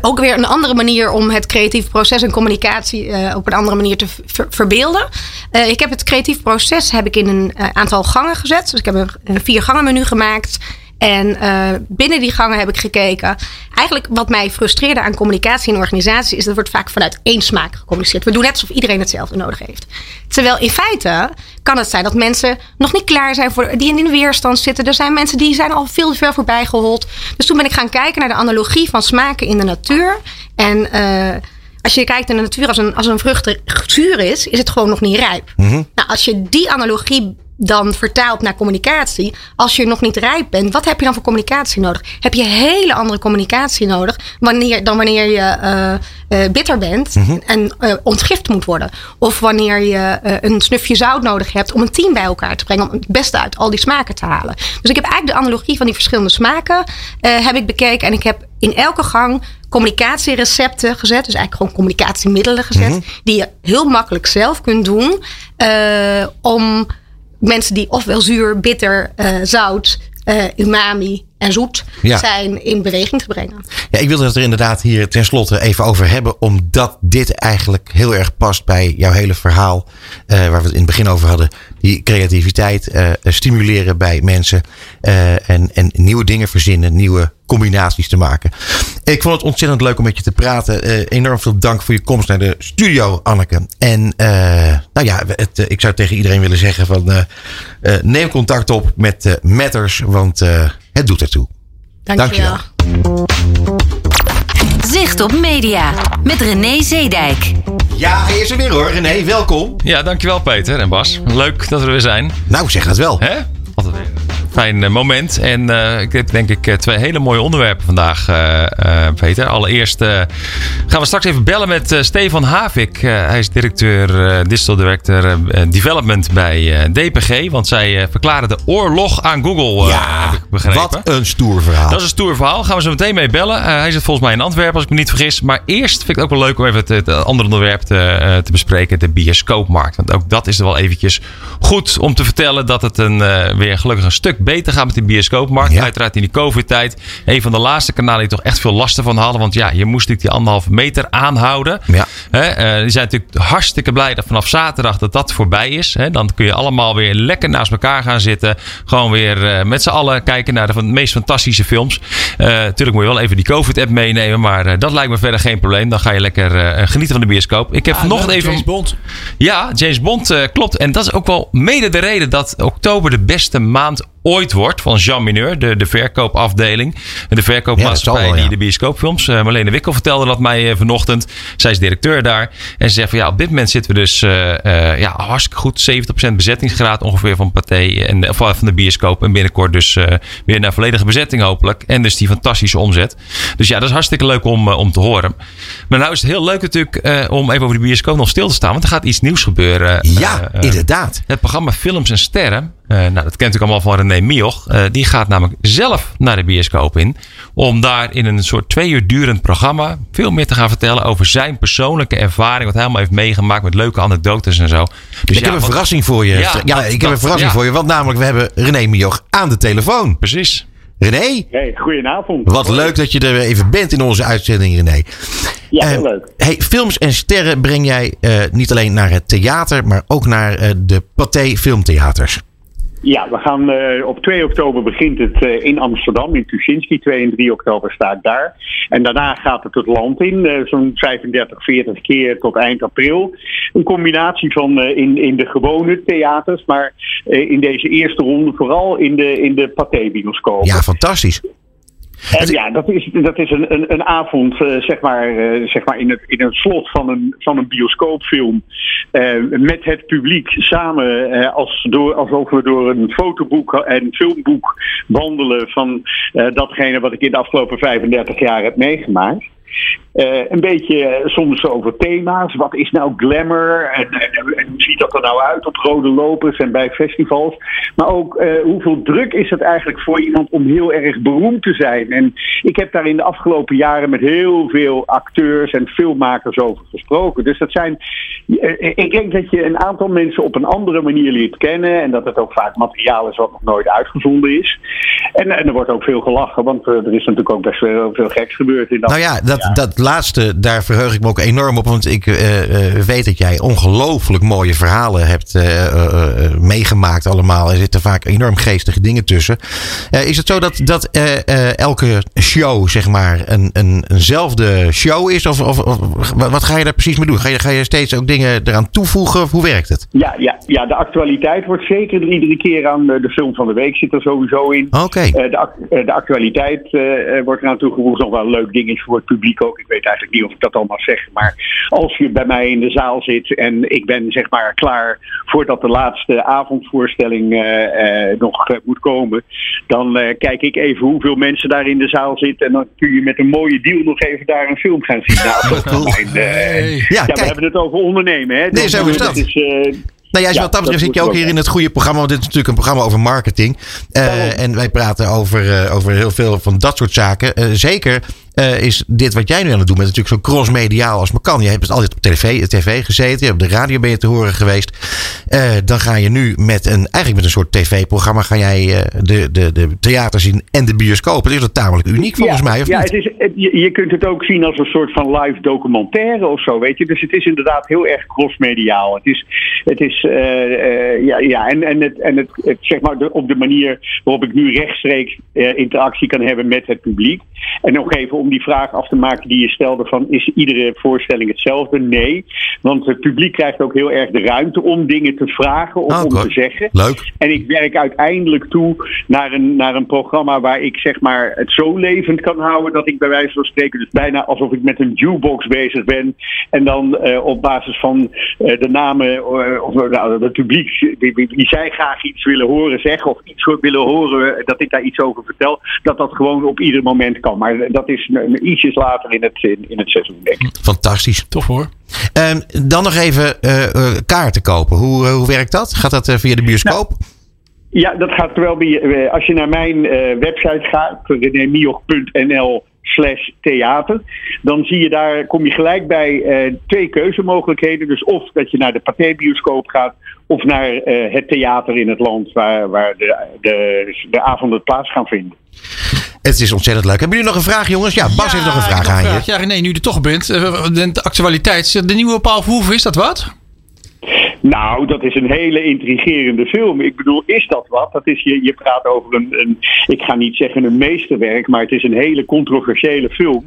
ook weer een andere manier om het creatieve proces en communicatie eh, op een andere manier te ver- verbeelden. Eh, ik heb het creatief proces heb ik in een eh, aantal gangen gezet. Dus ik heb een, een vier gangen menu gemaakt. En eh, binnen die gangen heb ik gekeken. Eigenlijk wat mij frustreerde aan communicatie in organisaties is dat wordt vaak vanuit één smaak gecommuniceerd. We doen net alsof iedereen hetzelfde nodig heeft. Terwijl in feite kan het zijn dat mensen nog niet klaar zijn voor die in de weerstand zitten. Er zijn mensen die zijn al veel te ver voorbij gehold. Dus toen ben ik gaan kijken naar de analogie van smaken in de natuur. En eh, als je kijkt naar de natuur als een, als een vrucht zuur is, is het gewoon nog niet rijp. Nou, als je die analogie dan vertaalt naar communicatie. Als je nog niet rijp bent, wat heb je dan voor communicatie nodig? Heb je hele andere communicatie nodig wanneer, dan wanneer je eh, eh, bitter bent en eh, ontgift moet worden? Of wanneer je een snufje zout nodig hebt om een team bij elkaar te brengen, om het beste uit al die smaken te halen. Dus ik heb eigenlijk de analogie van die verschillende smaken heb ik bekeken en ik heb in elke gang communicatierecepten gezet. Dus eigenlijk gewoon communicatiemiddelen gezet. Die je heel makkelijk zelf kunt doen. om mensen die ofwel zuur, bitter, eh, zout, eh, umami en zoet Ja. zijn in beweging te brengen. Ja, ik wilde het er inderdaad hier tenslotte even over hebben. Omdat dit eigenlijk heel erg past bij jouw hele verhaal. eh, waar we het in het begin over hadden. Die creativiteit eh, stimuleren bij mensen. eh, en, en nieuwe dingen verzinnen. Nieuwe combinaties te maken. Ik vond het ontzettend leuk om met je te praten. Eh, enorm veel dank voor je komst naar de studio, Anneke. En nou ja, het, ik zou tegen iedereen willen zeggen van... neem contact op met Matters. Want het doet ertoe. Dankjewel. Dankjewel. Zicht op media met René Zeedijk. Ja, hij is er weer hoor. René, welkom. Ja, dankjewel Peter en Bas. Leuk dat we er weer zijn. Nou, zeg dat wel. Hè? Altijd een fijn eh, moment. En eh, ik heb denk ik eh, twee hele mooie onderwerpen vandaag, Peter. Allereerst gaan we straks even bellen met Stefan Havik. Hij is directeur, digital director development bij DPG. Want zij verklaren de oorlog aan Google, heb ik begrepen. wat een stoer verhaal. Dat is een stoer verhaal. Gaan we zo meteen mee bellen. Hij zit volgens mij in Antwerpen, als ik me niet vergis. Maar eerst vind ik het ook wel leuk om even het, het andere onderwerp te, te bespreken. De bioscoopmarkt. Want ook dat is er wel eventjes goed om te vertellen dat het een, weer gelukkig een stuk beter gaat met de bioscoopmarkt. Ja. Uiteraard in die COVID-tijd. Een van de laatste kanalen die toch echt veel last van hadden. Want ja, je moest natuurlijk die anderhalve meter aanhouden. Ja. Hè, eh, die zijn natuurlijk hartstikke blij dat vanaf zaterdag dat dat voorbij is. Hè. Dan kun je allemaal weer lekker naast elkaar gaan zitten. Gewoon weer eh, met z'n allen kijken naar de van- meest fantastische films. Eh natuurlijk moet je wel even die COVID-app meenemen. Maar eh, dat lijkt me verder geen probleem. Dan ga je lekker eh, genieten van de bioscoop. Ik heb vanochtend even... James Bond. Ja, James Bond eh, klopt. En dat is ook wel mede de reden dat oktober de beste maand ooit wordt van Jean Mineur, de, de verkoopafdeling. De verkoopmaatschappij wel, ja. die de bioscoopfilms. eh, Marlene Wikkel vertelde dat mij eh, vanochtend. Zij is directeur daar. En ze zegt van ja, op dit moment zitten we dus eh, ja, hartstikke goed. 70% bezettingsgraad ongeveer van Pathé en, of van de bioscoop. En binnenkort dus weer naar volledige bezetting hopelijk. En dus die fantastische omzet. Dus ja, dat is hartstikke leuk om, om te horen. Maar nou is het heel leuk natuurlijk om even over de bioscoop nog stil te staan. Want er gaat iets nieuws gebeuren. Ja, inderdaad. het programma Films en Sterren. nou, dat kent u allemaal van René Mioch. eh, die gaat namelijk zelf naar de bioscoop in. Om daar in een soort twee uur durend programma veel meer te gaan vertellen over zijn persoonlijke ervaring. Wat hij allemaal heeft meegemaakt met leuke anekdotes en zo. Dus ik heb een wat- verrassing voor je. Ja, Ja, ik dat- heb een verrassing ja. voor je. Want namelijk, we hebben René Mioch aan de telefoon. Precies. René, Hey, goedenavond. wat leuk dat je er even bent in onze uitzending, René. Ja, Eh, heel leuk. Hey, films en sterren breng jij eh, niet alleen naar het theater, maar ook naar eh, de Pathé Filmtheaters. Ja, we gaan eh, op 2 oktober begint het eh, in Amsterdam, in Tuschinski. 2 en 3 oktober sta ik daar. En daarna gaat het het land in, eh, zo'n 35, 40 keer tot eind april. Een combinatie van in, in de gewone theaters, maar in deze eerste ronde vooral in de, in de Pathé-bioscoop. Ja, fantastisch. En ja, dat is, dat is een, een, een avond, eh, zeg maar, eh, zeg maar in, het, in het slot van een, van een bioscoopfilm. eh, met het publiek samen, als door, alsof we door een fotoboek en filmboek wandelen van datgene wat ik in de afgelopen 35 jaar heb meegemaakt. Eh, een beetje eh, soms over thema's. Wat is nou glamour? En, hoe ziet dat er nou uit op rode lopers en bij festivals? Maar ook eh, hoeveel druk is het eigenlijk voor iemand om heel erg beroemd te zijn? En ik heb daar in de afgelopen jaren met heel veel acteurs en filmmakers over gesproken. Dus dat zijn. ik denk dat je een aantal mensen op een andere manier leert kennen. En dat het ook vaak materiaal is wat nog nooit uitgezonden is. En, en er wordt ook veel gelachen, want er is natuurlijk ook best wel veel geks gebeurd in dat. Nou ja, dat, dat laatste, daar verheug ik me ook enorm op. Want ik eh, eh, weet dat jij ongelooflijk mooie verhalen hebt eh, eh, eh, meegemaakt allemaal. Er zitten vaak enorm geestige dingen tussen. Eh, is het zo dat, dat eh, eh, elke show, zeg maar, een, een, eenzelfde show is? Of, of, of wat ga je daar precies mee doen? Ga je, ga je steeds ook dingen eraan toevoegen? Of hoe werkt het? Ja, ja, ja, de actualiteit wordt zeker iedere keer aan de film van de week zit er sowieso in. Oké. Eh, de, de actualiteit wordt eraan toegevoegd. Nog wel een leuk dingetje voor het publiek ook. Ik weet eigenlijk niet of ik dat al mag zeggen. Maar als je bij mij in de zaal zit en ik ben zeg maar klaar voordat de laatste avondvoorstelling eh, eh, nog eh, moet komen. Dan eh, kijk ik even hoeveel mensen daar in de zaal zitten. En dan kun je met een mooie deal nog even daar een film gaan zien. Nou, dat Cool. is mijn, Ja, ja, we hebben het over ondernemen. Hè? Nee, zo is dat. is, eh, Nou ja, Ja, wat dat betreft dat zit je ook hier in het goede programma. Want dit is natuurlijk een programma over marketing. Eh, en wij praten over, eh, over heel veel van dat soort zaken. Zeker eh, is dit wat jij nu aan het doen bent natuurlijk zo crossmediaal als maar kan. Je hebt het altijd op tv, tv gezeten. Je hebt op de radio ben je te horen geweest. Eh, dan ga je nu met een, eigenlijk met een soort tv-programma... ga jij eh, de, de, de theaters zien en de bioscoop. Dat is dat tamelijk uniek volgens ja, mij, of ja, niet? Het is, het- je, je kunt het ook zien als een soort van live documentaire of zo, weet je. Dus het is inderdaad heel erg crossmediaal. Het is, het is eh, eh, ja, ja, en, en, het, en het, het, zeg maar de, op de manier waarop ik nu rechtstreeks eh, interactie kan hebben met het publiek. En nog even om die vraag af te maken die je stelde van, is iedere voorstelling hetzelfde? Nee, want het publiek krijgt ook heel erg de ruimte om dingen te vragen of Oh, om te zeggen. Leuk. En ik werk uiteindelijk toe naar een, naar een programma waar ik zeg maar het zo levend kan houden dat ik bij wijze van spreken dus bijna alsof ik met een jukebox bezig ben. En dan eh, op basis van eh, de namen eh, of nou, het publiek die, die, die zij graag iets willen horen zeggen of iets willen horen dat ik daar iets over vertel, dat dat gewoon op ieder moment kan. Maar dat is ietsjes later in het, in, in het seizoen denk ik. Fantastisch. Tof hoor. Ehm, dan nog even eh, eh, kaarten kopen. Hoe, eh, hoe werkt dat? Gaat dat via de bioscoop? Ja, dat gaat wel bij, als je naar mijn eh, website gaat, renemioch.nl slash theater. Dan zie je daar, kom je gelijk bij eh, twee keuzemogelijkheden. Dus of dat je naar de Pathé-bioscoop gaat of naar eh, het theater in het land waar, waar de, de, de avonden plaats gaan vinden. Het is ontzettend leuk. Hebben jullie nog een vraag, jongens? Ja, Bas heeft nog een vraag aan je. Ja, René, nu je er toch bent. eh, De actualiteit. De nieuwe Paul Verhoeven, is dat wat? Nou, dat is een hele intrigerende film. Ik bedoel, is dat wat? Dat is, je, je praat over een, een, ik ga niet zeggen een meesterwerk, maar het is een hele controversiële film.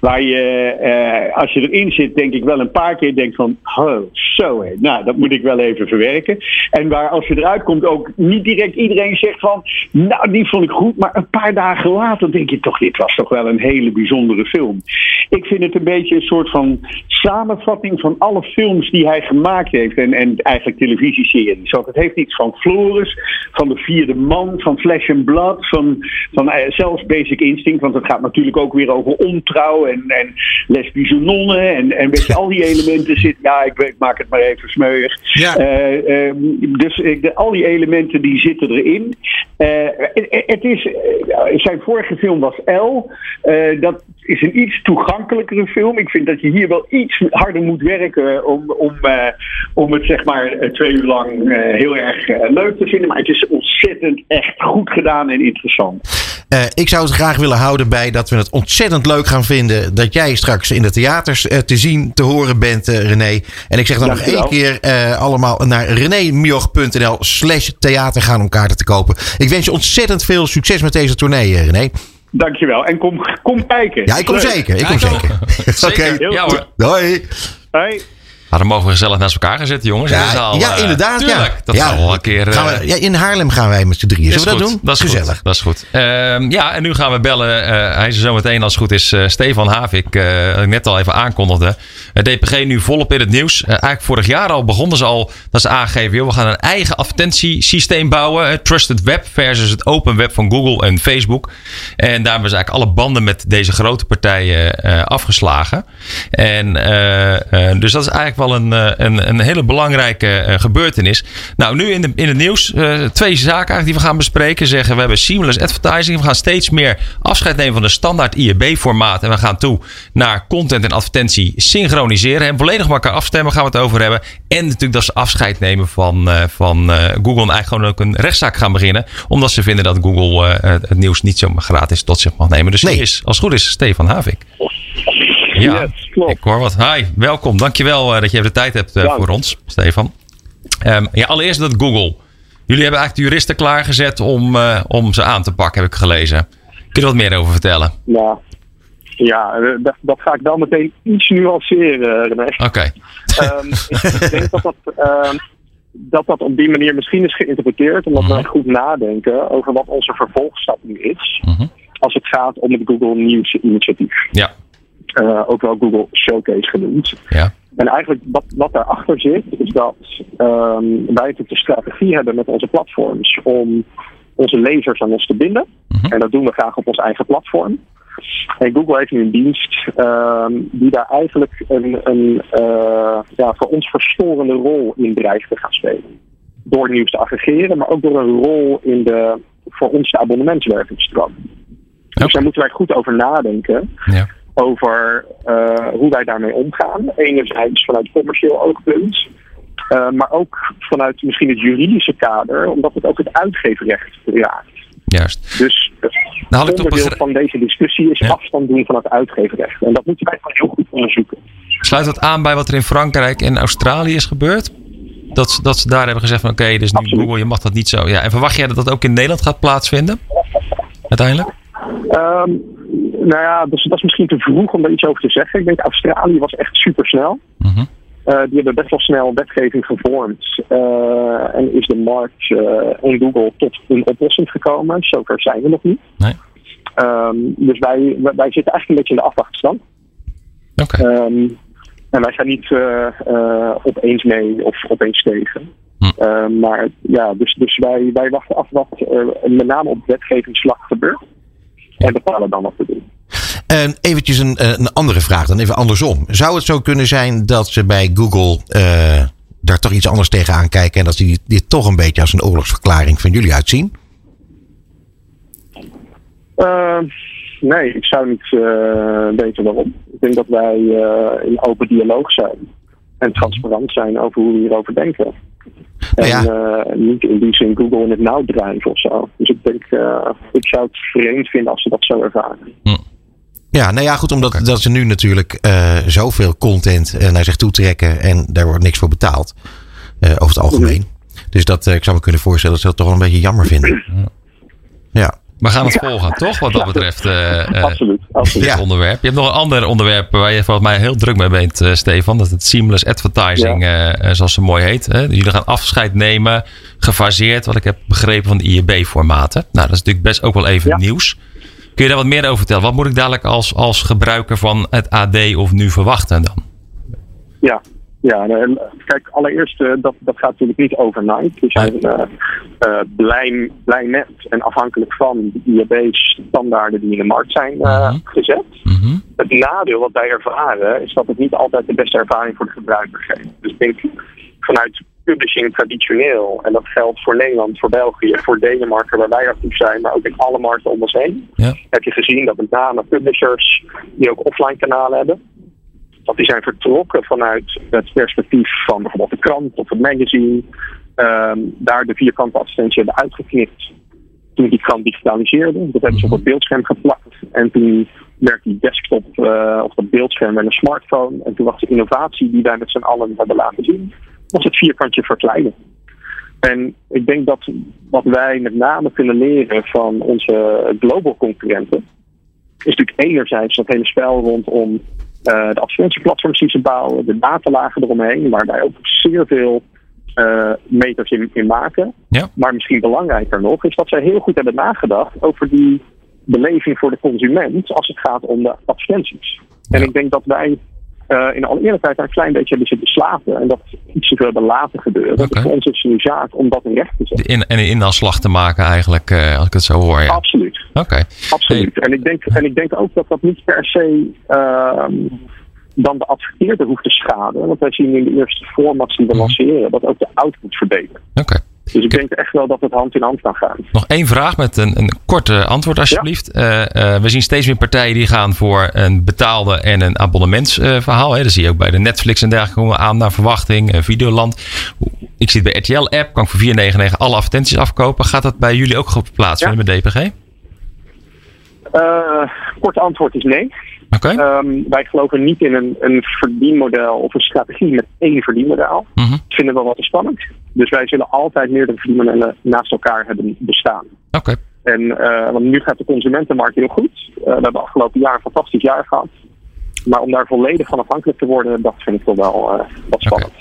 Waar je, eh, als je erin zit, denk ik wel een paar keer denkt van, oh, zo hé, nou, dat moet ik wel even verwerken. En waar als je eruit komt ook niet direct iedereen zegt van, nou, die vond ik goed, maar een paar dagen later denk je toch, dit was toch wel een hele bijzondere film. Ik vind het een beetje een soort van samenvatting van alle films die hij gemaakt heeft. En, en eigenlijk televisieseries. Want het heeft iets van Floris, van de vierde man, van Flesh and Blood, van, van eh, zelfs Basic Instinct. Want het gaat natuurlijk ook weer over ontrouw en, en lesbische nonnen. En, en weet je, al die elementen zitten. Ja, ik, ik maak het maar even smeuig. Ja. Eh, ehm, dus ik, de, al die elementen die zitten erin. Eh, het, is, zijn vorige film was L. Dat is een iets toegankelijkere film. Ik vind dat je hier wel iets harder moet werken om, om, om het zeg maar eh, twee uur lang eh, heel erg eh, leuk te vinden. Maar het is ontzettend echt goed gedaan en interessant. Eh, ik zou het graag willen houden bij dat we het ontzettend leuk gaan vinden. Dat jij straks in de theaters te zien, te horen bent, René. En ik zeg dan nog één keer eh, allemaal naar renémioch.nl slash theater gaan om kaarten te kopen. Ik wens je ontzettend veel succes met deze tournee, René. Dankjewel. En kom, kom kijken. Ja, ik kom Leuk. zeker. Ik Ja, kom ik zeker. Zeker. Oké. Ja hoor. Hoi. Hoi. Maar dan mogen we gezellig naast elkaar gaan zitten, jongens. in de Ja, zaal. ja, Eh, inderdaad. Tuurlijk. ja. Dat ja. we wel een keer... eh, Gaan we, ja, in Haarlem gaan wij met z'n drieën. Zullen we dat goed. doen? Dat is Gezellig. Goed. Dat is goed. Ehm, ja, en nu gaan we bellen. Eh, hij is er zo meteen als het goed is. eh, Stefan Havik, eh, ik net al even aankondigde. DPG nu volop in het nieuws. Eh, eigenlijk vorig jaar al begonnen ze al dat ze aangeven... Joh, we gaan een eigen advertentiesysteem bouwen. eh, Trusted Web versus het open web van Google en Facebook. En daar hebben ze eigenlijk alle banden met deze grote partijen eh, afgeslagen. En eh, eh, dus dat is eigenlijk wel een, eh, een, een hele belangrijke eh, gebeurtenis. Nou, nu in, de, in het nieuws eh, twee zaken eigenlijk die we gaan bespreken. Zeggen we hebben seamless advertising. We gaan steeds meer afscheid nemen van de standaard IAB-formaat. En we gaan toe naar content en advertentie synchroniseren. En volledig met elkaar afstemmen gaan we het over hebben. En natuurlijk dat ze afscheid nemen van, van Google. En eigenlijk gewoon ook een rechtszaak gaan beginnen. Omdat ze vinden dat Google het nieuws niet zo gratis tot zich mag nemen. Dus Nee. is, als het goed is, Stefan Havik. Ja, Yes, klopt. ik hoor wat. Hi, welkom. Dankjewel eh, dat je even de tijd hebt eh, Dank. voor ons, Stefan. Ehm, ja, allereerst dat Google. Jullie hebben eigenlijk de juristen klaargezet om, eh, om ze aan te pakken, heb ik gelezen. Kun je er wat meer over vertellen? Ja, eh, dat, dat ga ik wel meteen iets nuanceren, René. Oké. Ehm, ik denk dat dat, ehm, dat dat op die manier misschien is geïnterpreteerd, omdat Mhm. wij goed nadenken over wat onze vervolgstap nu is. Mhm. Als het gaat om het Google Nieuws initiatief. Ja. Eh, ook wel Google Showcase genoemd. Ja. En eigenlijk wat, wat daarachter zit, is dat ehm, wij natuurlijk de strategie hebben met onze platforms om onze lezers aan ons te binden. Mhm. En dat doen we graag op ons eigen platform. En Google heeft nu een dienst ehm, die daar eigenlijk een, een eh, ja, voor ons verstorende rol in dreigt te gaan spelen. Door nieuws te aggregeren, maar ook door een rol in de voor ons de abonnementswervingsstroom. Dus Oké. daar moeten wij goed over nadenken Ja. Over eh, hoe wij daarmee omgaan. Enerzijds vanuit commercieel oogpunt, eh, maar ook vanuit misschien het juridische kader, omdat het ook het uitgeverrecht raakt. Juist. Dus het Nou onderdeel begre- van deze discussie is Ja. afstand doen van het uitgeverrecht. En dat moeten wij gewoon heel goed onderzoeken. Sluit dat aan bij wat er in Frankrijk en Australië is gebeurd? Dat, ze- dat ze daar hebben gezegd van oké, is nu. Google, je mag dat niet zo. Ja, en verwacht jij dat dat ook in Nederland gaat plaatsvinden? Uiteindelijk? Ehm, nou ja, dus dat is misschien te vroeg om daar iets over te zeggen. Ik denk Australië was echt supersnel. Mhm. Eh, die hebben best wel snel wetgeving gevormd. Eh, en is de markt eh, en Google tot een oplossing gekomen. Zover zijn we nog niet. Nee. Ehm, dus wij, wij, zitten eigenlijk een beetje in de afwachtstand. Oké. Ehm, en wij gaan niet opeens mee of opeens tegen. Hm. Maar ja, dus, dus wij, wij wachten af wat er met name op wetgevingsslag gebeurt. En bepalen dan wat we doen. En eventjes een, eh, een andere vraag dan, even andersom. Zou het zo kunnen zijn dat ze bij Google eh, daar toch iets anders tegenaan kijken en dat ze dit, toch een beetje als een oorlogsverklaring van jullie uitzien? Ehm, Nee, ik zou niet eh, weten waarom. Ik denk dat wij in open dialoog zijn. En transparant zijn over hoe we hierover denken. En eh, niet in die zin Google in het nauw drijven of zo. Dus ik denk, eh, ik zou het vreemd vinden als ze dat zo ervaren. Ja, nou ja, goed, omdat dat ze nu natuurlijk eh, zoveel content eh, naar zich toe trekken en daar wordt niks voor betaald. eh, over het algemeen. Dus dat, ik zou me kunnen voorstellen dat ze dat toch wel een beetje jammer vinden. Ja. We gaan het volgen, toch? Wat dat betreft. eh, eh, Absoluut, absoluut. dit Ja. onderwerp. Je hebt nog een ander onderwerp waar je volgens mij heel druk mee bent, eh, Stefan. Dat is het seamless advertising, zoals het mooi heet. Hè? Jullie gaan afscheid nemen, gefaseerd, wat ik heb begrepen van de IEB-formaten. Nou, dat is natuurlijk best ook wel even Ja. nieuws. Kun je daar wat meer over vertellen? Wat moet ik dadelijk als, als gebruiker van het AD of nu verwachten dan? Ja, ja en, kijk, allereerst, eh, dat, dat gaat natuurlijk niet overnight. We zijn eh, blij, blij met en afhankelijk van de IAB-standaarden die in de markt zijn Mhm. gezet. Mhm. Het nadeel wat wij ervaren is dat het niet altijd de beste ervaring voor de gebruiker geeft. Dus ik denk vanuit publishing traditioneel, en dat geldt voor Nederland, voor België, voor Denemarken waar wij actief zijn, maar ook in alle markten om ons heen, Ja. heb je gezien dat met name publishers die ook offline kanalen hebben, dat die zijn vertrokken vanuit het perspectief van bijvoorbeeld de krant of het magazine, ehm, daar de vierkante advertentie hebben uitgeknipt toen die krant digitaliseerde. Dat hebben ze op het beeldscherm geplakt. En toen werd die desktop eh, of dat beeldscherm met een smartphone. En toen was de innovatie die wij met z'n allen hebben laten zien, was het vierkantje verkleinen. En ik denk dat wat wij met name kunnen leren van onze global concurrenten, is natuurlijk enerzijds dat hele spel rondom de advertentieplatforms die ze bouwen, de datalagen eromheen, waar wij ook zeer veel eh, meters in, in maken. Ja. Maar misschien belangrijker nog, is dat zij heel goed hebben nagedacht over die beleving voor de consument als het gaat om de advertenties. En ik denk dat wij eh, in alle eerlijkheid daar een klein beetje hebben zitten slapen en dat iets te veel hebben laten gebeuren. Oké. Dus voor ons is het nu zaak om dat in recht te zetten. in, en een inhaalslag te maken eigenlijk, eh, als ik het zo hoor. Ja. Absoluut. Oké. Absoluut. En, ik denk, en ik denk ook dat dat niet per se ehm, dan de adverteerder hoeft te schaden. Want wij zien in de eerste formats die we lanceren dat ook de output verbetert. Oké. Dus ik denk echt wel dat het hand in hand kan gaan. Nog één vraag met een, een korte antwoord alsjeblieft. Eh, eh, we zien steeds meer partijen die gaan voor een betaalde en een abonnementsverhaal. hè. dat zie je ook bij de Netflix en dergelijke komen we aan naar verwachting. eh, Videoland. Ik zie het bij RTL app, kan ik voor 4,99 alle advertenties afkopen. Gaat dat bij jullie ook geplaatst worden met DPG? Korte antwoord is nee. Ehm, wij geloven niet in een, een verdienmodel of een strategie met één verdienmodel. Mhm. Dat vinden we wat te spannend. Dus wij zullen altijd meerdere verdienmodellen naast elkaar hebben bestaan. Oké. En, eh, want nu gaat de consumentenmarkt heel goed. Eh, we hebben afgelopen jaar een fantastisch jaar gehad. Maar om daar volledig van afhankelijk te worden, dat vind ik toch wel eh, wat spannend.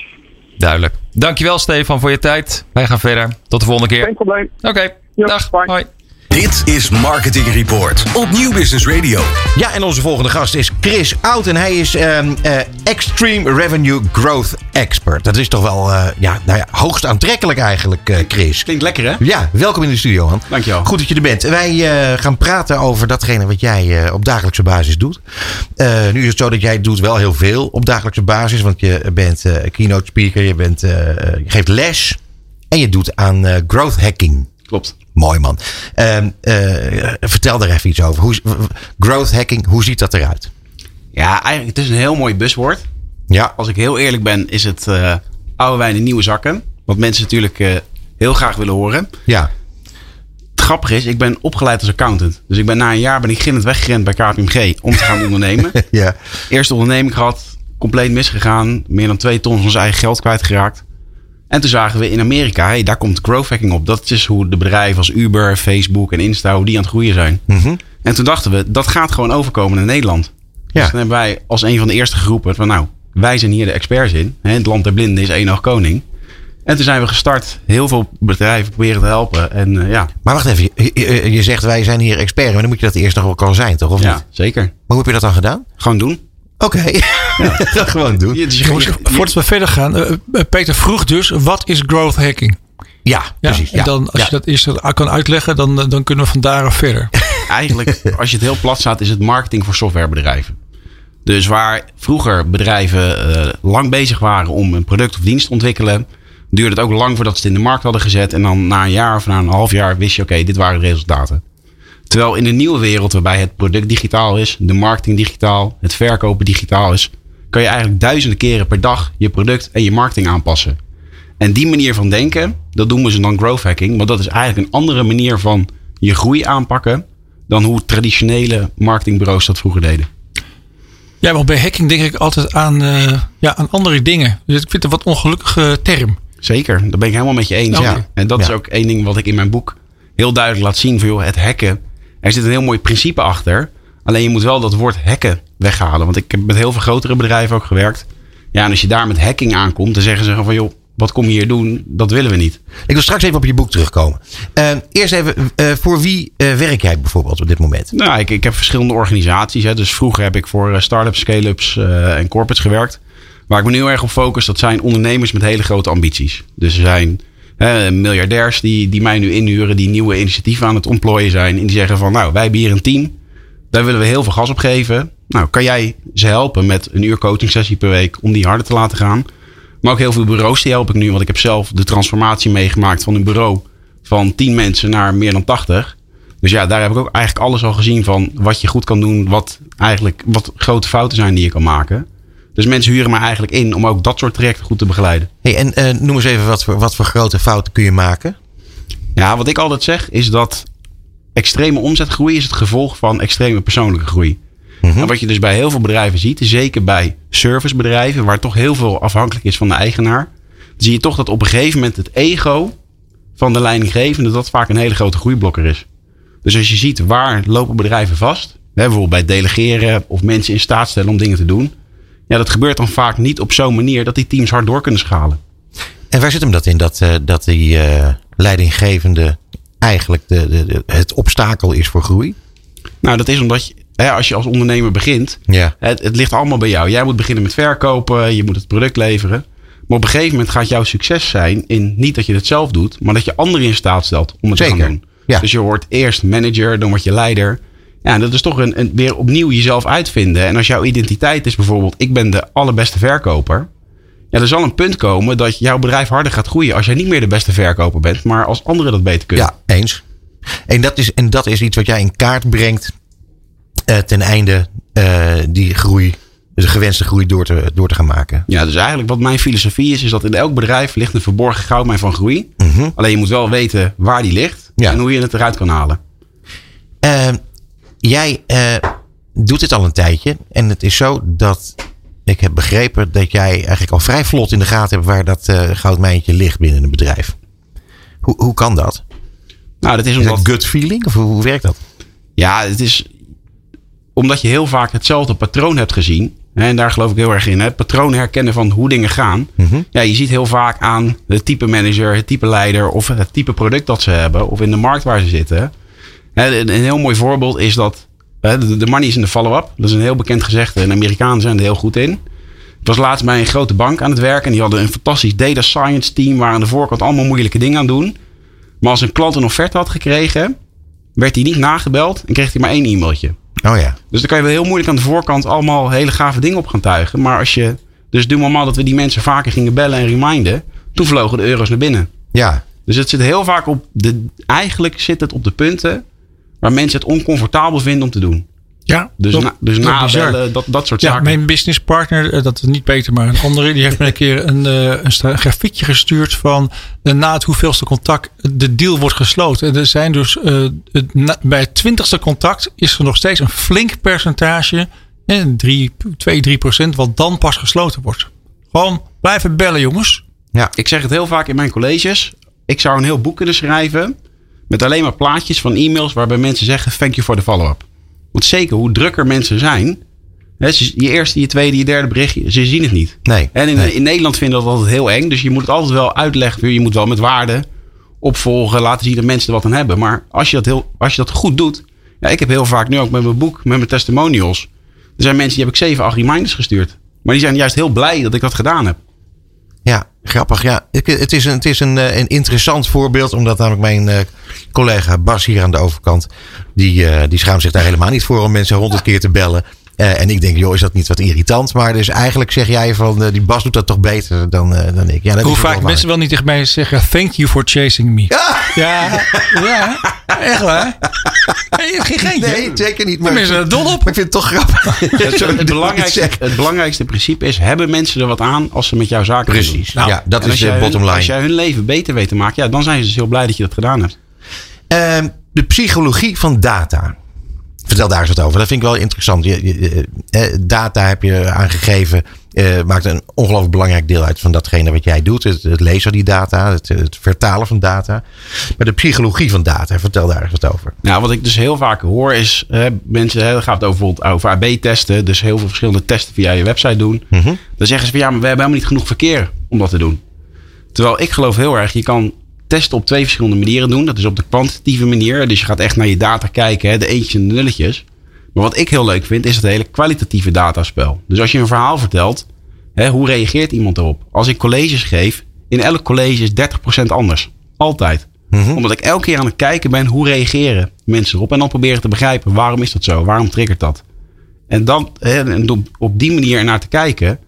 Duidelijk. Dankjewel Stefan voor je tijd. Wij gaan verder. Tot de volgende keer. Geen probleem. Oké. Dag. bye. Hoi. Dit is Marketing Report op Nieuw Business Radio. Ja, en onze volgende gast is Chris Oud. En hij is ehm, eh, Extreme Revenue Growth Expert. Dat is toch wel eh, ja, nou ja, hoogst aantrekkelijk eigenlijk, eh, Chris. Klinkt lekker, hè? Ja, welkom in de studio, man. Dankjewel. Goed dat je er bent. Wij eh, gaan praten over datgene wat jij eh, op dagelijkse basis doet. Eh, nu is het zo dat jij doet wel heel veel op dagelijkse basis. Want je bent eh, keynote speaker, je, bent, eh, je geeft les. En je doet aan eh, growth hacking. Klopt. Mooi man. Ehm, eh, vertel daar even iets over. Hoe, growth hacking, hoe ziet dat eruit? Ja, eigenlijk het is een heel mooi buswoord. Ja, Als ik heel eerlijk ben, is het eh, oude wijn in nieuwe zakken. Wat mensen natuurlijk eh, heel graag willen horen. ja. Het grappige is, ik ben opgeleid als accountant. Dus ik ben na een jaar ben ik gillend weggerend bij KPMG om te gaan ondernemen. ja. Eerste onderneming gehad, compleet misgegaan. Meer dan twee ton van ons eigen geld kwijtgeraakt. En toen zagen we in Amerika, hey, daar komt growth hacking op. Dat is hoe de bedrijven als Uber, Facebook en Insta, hoe die aan het groeien zijn. Mhm. En toen dachten we, dat gaat gewoon overkomen in Nederland. Ja. Dus dan hebben wij als een van de eerste geroepen van nou, wij zijn hier de experts in. Hè, het land der blinden is één oog koning. En toen zijn we gestart, heel veel bedrijven proberen te helpen. En eh, ja, Maar wacht even, je, je- je zegt wij zijn hier experts, maar dan moet je dat eerst nog wel kan zijn, toch? Of ja, niet? zeker. Maar hoe heb je dat dan gedaan? Gewoon doen. Oké, dat gewoon doen. Dus voordat we verder gaan. eh, eh, Peter vroeg dus, wat is growth hacking? Ja, Ja, precies. en dan, als Ja. je dat eerst kan uitleggen, dan, eh, dan kunnen we van daaraf verder. eigenlijk, als je het heel plat staat, is het marketing voor softwarebedrijven. Dus waar vroeger bedrijven eh, lang bezig waren om een product of dienst te ontwikkelen, duurde het ook lang voordat ze het in de markt hadden gezet. En dan na een jaar of na een half jaar wist je, oké, dit waren de resultaten. Terwijl in de nieuwe wereld waarbij het product digitaal is, de marketing digitaal, het verkopen digitaal is, kan je eigenlijk duizenden keren per dag je product en je marketing aanpassen. En die manier van denken, dat noemen ze dan growth hacking. Maar dat is eigenlijk een andere manier van je groei aanpakken dan hoe traditionele marketingbureaus dat vroeger deden. Ja, want bij hacking denk ik altijd aan, eh, ja, aan andere dingen. Dus ik vind het een wat ongelukkige term. Zeker, daar ben ik helemaal met je eens. Ja. En dat is ook één ding wat ik in mijn boek heel duidelijk laat zien. Van, joh, het hacken, er zit een heel mooi principe achter. Alleen je moet wel dat woord hacken weghalen. Want ik heb met heel veel grotere bedrijven ook gewerkt. Ja, en als je daar met hacking aankomt, dan zeggen ze van joh, wat kom je hier doen? Dat willen we niet. Ik wil straks even op je boek terugkomen. Eh, eerst even, eh, voor wie eh, werk jij bijvoorbeeld op dit moment? Nou, ik, ik heb verschillende organisaties. Hè. Dus vroeger heb ik voor eh, start-ups, scale-ups en corporates gewerkt. Waar ik me nu heel erg op focus, dat zijn ondernemers met hele grote ambities. Dus er zijn hè, miljardairs die, die mij nu inhuren, die nieuwe initiatieven aan het ontplooien zijn. En die zeggen van, nou, wij hebben hier een team. Daar willen we heel veel gas op geven. Nou, kan jij ze helpen met een uur coaching sessie per week om die harder te laten gaan? Maar ook heel veel bureaus die help ik nu. Want ik heb zelf de transformatie meegemaakt van een bureau van 10 mensen naar meer dan 80. Dus ja, daar heb ik ook eigenlijk alles al gezien van wat je goed kan doen. Wat eigenlijk wat grote fouten zijn die je kan maken. Dus mensen huren mij eigenlijk in om ook dat soort trajecten goed te begeleiden. Hey, en eh, noem eens even wat voor, wat voor grote fouten kun je maken? Ja, wat ik altijd zeg is dat extreme omzetgroei is het gevolg van extreme persoonlijke groei. En wat je dus bij heel veel bedrijven ziet, zeker bij servicebedrijven, waar toch heel veel afhankelijk is van de eigenaar, zie je toch dat op een gegeven moment het ego van de leidinggevende dat vaak een hele grote groeiblokker is. Dus als je ziet waar lopen bedrijven vast, hè, bijvoorbeeld bij delegeren of mensen in staat stellen om dingen te doen, ja, dat gebeurt dan vaak niet op zo'n manier dat die teams hard door kunnen schalen. En waar zit hem dat in? Dat, eh, dat die eh, leidinggevende eigenlijk de, de, de- het obstakel is voor groei? Nou, dat is omdat je, hè, als je als ondernemer begint, Ja. het, het ligt allemaal bij jou. Jij moet beginnen met verkopen, je moet het product leveren. Maar op een gegeven moment gaat jouw succes zijn in niet dat je het zelf doet, maar dat je anderen in staat stelt om het te gaan doen. ja. Dus je wordt eerst manager, dan word je leider. Ja, dat is toch een, een, weer opnieuw jezelf uitvinden. En als jouw identiteit is bijvoorbeeld, ik ben de allerbeste verkoper. Ja, er zal een punt komen dat jouw bedrijf harder gaat groeien als jij niet meer de beste verkoper bent, maar als anderen dat beter kunnen. Ja, eens. En dat is, en dat is iets wat jij in kaart brengt eh, ten einde eh, die groei, de gewenste groei door te, door te gaan maken. Ja, dus eigenlijk wat mijn filosofie is, is dat in elk bedrijf ligt een verborgen goudmijn van groei. Mhm. Alleen je moet wel weten waar die ligt Ja. en hoe je het eruit kan halen. Eh, jij eh, doet dit al een tijdje. En het is zo dat ik heb begrepen dat jij eigenlijk al vrij vlot in de gaten hebt waar dat eh, goudmijntje ligt binnen een bedrijf. Hoe, hoe kan dat? Nou, dat is Is omdat, dat gut feeling? Of hoe, hoe werkt dat? ja, het is omdat je heel vaak hetzelfde patroon hebt gezien. En daar geloof ik heel erg in. Het patroon herkennen van hoe dingen gaan. Mhm. Ja, je ziet heel vaak aan het type manager, het type leider of het type product dat ze hebben. Of in de markt waar ze zitten. Een, heel mooi voorbeeld is dat de, money is in de follow-up. Dat is een heel bekend gezegde. En de Amerikanen zijn er heel goed in. Ik was laatst bij een grote bank aan het werken. En die hadden een fantastisch data science team. Waar aan de voorkant allemaal moeilijke dingen aan doen. Maar als een klant een offerte had gekregen. Werd hij niet nagebeld. En kreeg hij maar één e-mailtje. Oh ja. Dus dan kan je wel heel moeilijk aan de voorkant allemaal hele gave dingen op gaan tuigen. Maar als je. Dus doe maar dat we die mensen vaker gingen bellen en reminden. Toen vlogen de euro's naar binnen. Ja. Dus het zit heel vaak op de. Eigenlijk zit het op de punten. Waar mensen het oncomfortabel vinden om te doen. Ja, Dus, dat- na, dus dat nabellen, dat, dat soort Ja, zaken. mijn businesspartner, eh, dat is niet Peter, maar een andere, die heeft me een keer een, eh, een grafiekje gestuurd van na het hoeveelste contact de deal wordt gesloten. En er zijn dus eh, na- bij het twintigste contact is er nog steeds een flink percentage, eh, 3, 2, 3 procent, wat dan pas gesloten wordt. Gewoon blijven bellen, jongens. Ik zeg het heel vaak in mijn colleges. Ik zou een heel boek kunnen schrijven. Met alleen maar plaatjes van e-mails. waarbij mensen zeggen: Thank you for the follow-up. Want zeker hoe drukker mensen zijn. Hè, je eerste, je tweede, je derde berichtje. ze zien het niet. Nee. En in, nee. in Nederland vinden we dat altijd heel eng. Dus je moet het altijd wel uitleggen. Je moet wel met waarde opvolgen. Laten zien dat mensen er wat aan hebben. Maar als je dat, heel, als je dat goed doet. Ja, ik heb heel vaak nu ook met mijn boek, met mijn testimonials. Er zijn mensen die heb ik zeven, acht reminders gestuurd. Maar die zijn juist heel blij dat ik dat gedaan heb. Ja, grappig. Ja, Ik- het is, een, het is een, eh, een interessant voorbeeld. Omdat namelijk mijn eh, collega Bas hier aan de overkant. Die, eh, die schaamt zich daar helemaal niet voor om mensen honderd keer te bellen. En ik denk, joh, is dat niet wat irritant? Maar dus eigenlijk zeg jij van, die Bas doet dat toch beter dan, dan ik. Ja, dat Hoe wel vaak mensen wel niet tegen mij zeggen: Thank you for chasing me. Ja, ja. Echt waar? Nee, geen geintje. Nee, zeker niet. Maar, Mensen er dol op. maar ik vind het toch grappig. Het, belangrijkste, het belangrijkste principe is: hebben mensen er wat aan als ze met jouw zaken doen? Precies. Nou, ja, dat is als de jij hun- bottom Als line. jij hun leven beter weet te maken, ja, dan zijn ze dus heel blij dat je dat gedaan hebt. Ehm, de psychologie van data. Vertel daar eens wat over. Dat vind ik wel interessant. Je, je- eh, data heb je aangegeven. Eh, maakt een ongelooflijk belangrijk deel uit van datgene wat jij doet. Het, het lezen van die data, het, het vertalen van data. Maar de psychologie van data, vertel daar eens wat over. Nou, wat ik dus heel vaak hoor is hè, mensen, hè, dat gaat over, bijvoorbeeld over AB-testen, dus heel veel verschillende testen via je website doen. Dan zeggen ze van ja, maar we hebben helemaal niet genoeg verkeer om dat te doen. Terwijl ik geloof heel erg, je kan testen op twee verschillende manieren doen. Dat is op de kwantitatieve manier, dus je gaat echt naar je data kijken, hè, de eentjes en de nulletjes. Maar wat ik heel leuk vind, is het hele kwalitatieve dataspel. Dus als je een verhaal vertelt, hè, hoe reageert iemand erop? Als ik colleges geef, in elk college is 30% anders. Altijd. Omdat ik elke keer aan het kijken ben, hoe reageren mensen erop? En dan proberen te begrijpen, waarom is dat zo? Waarom triggert dat? En dan, hè, en op die manier naar te kijken,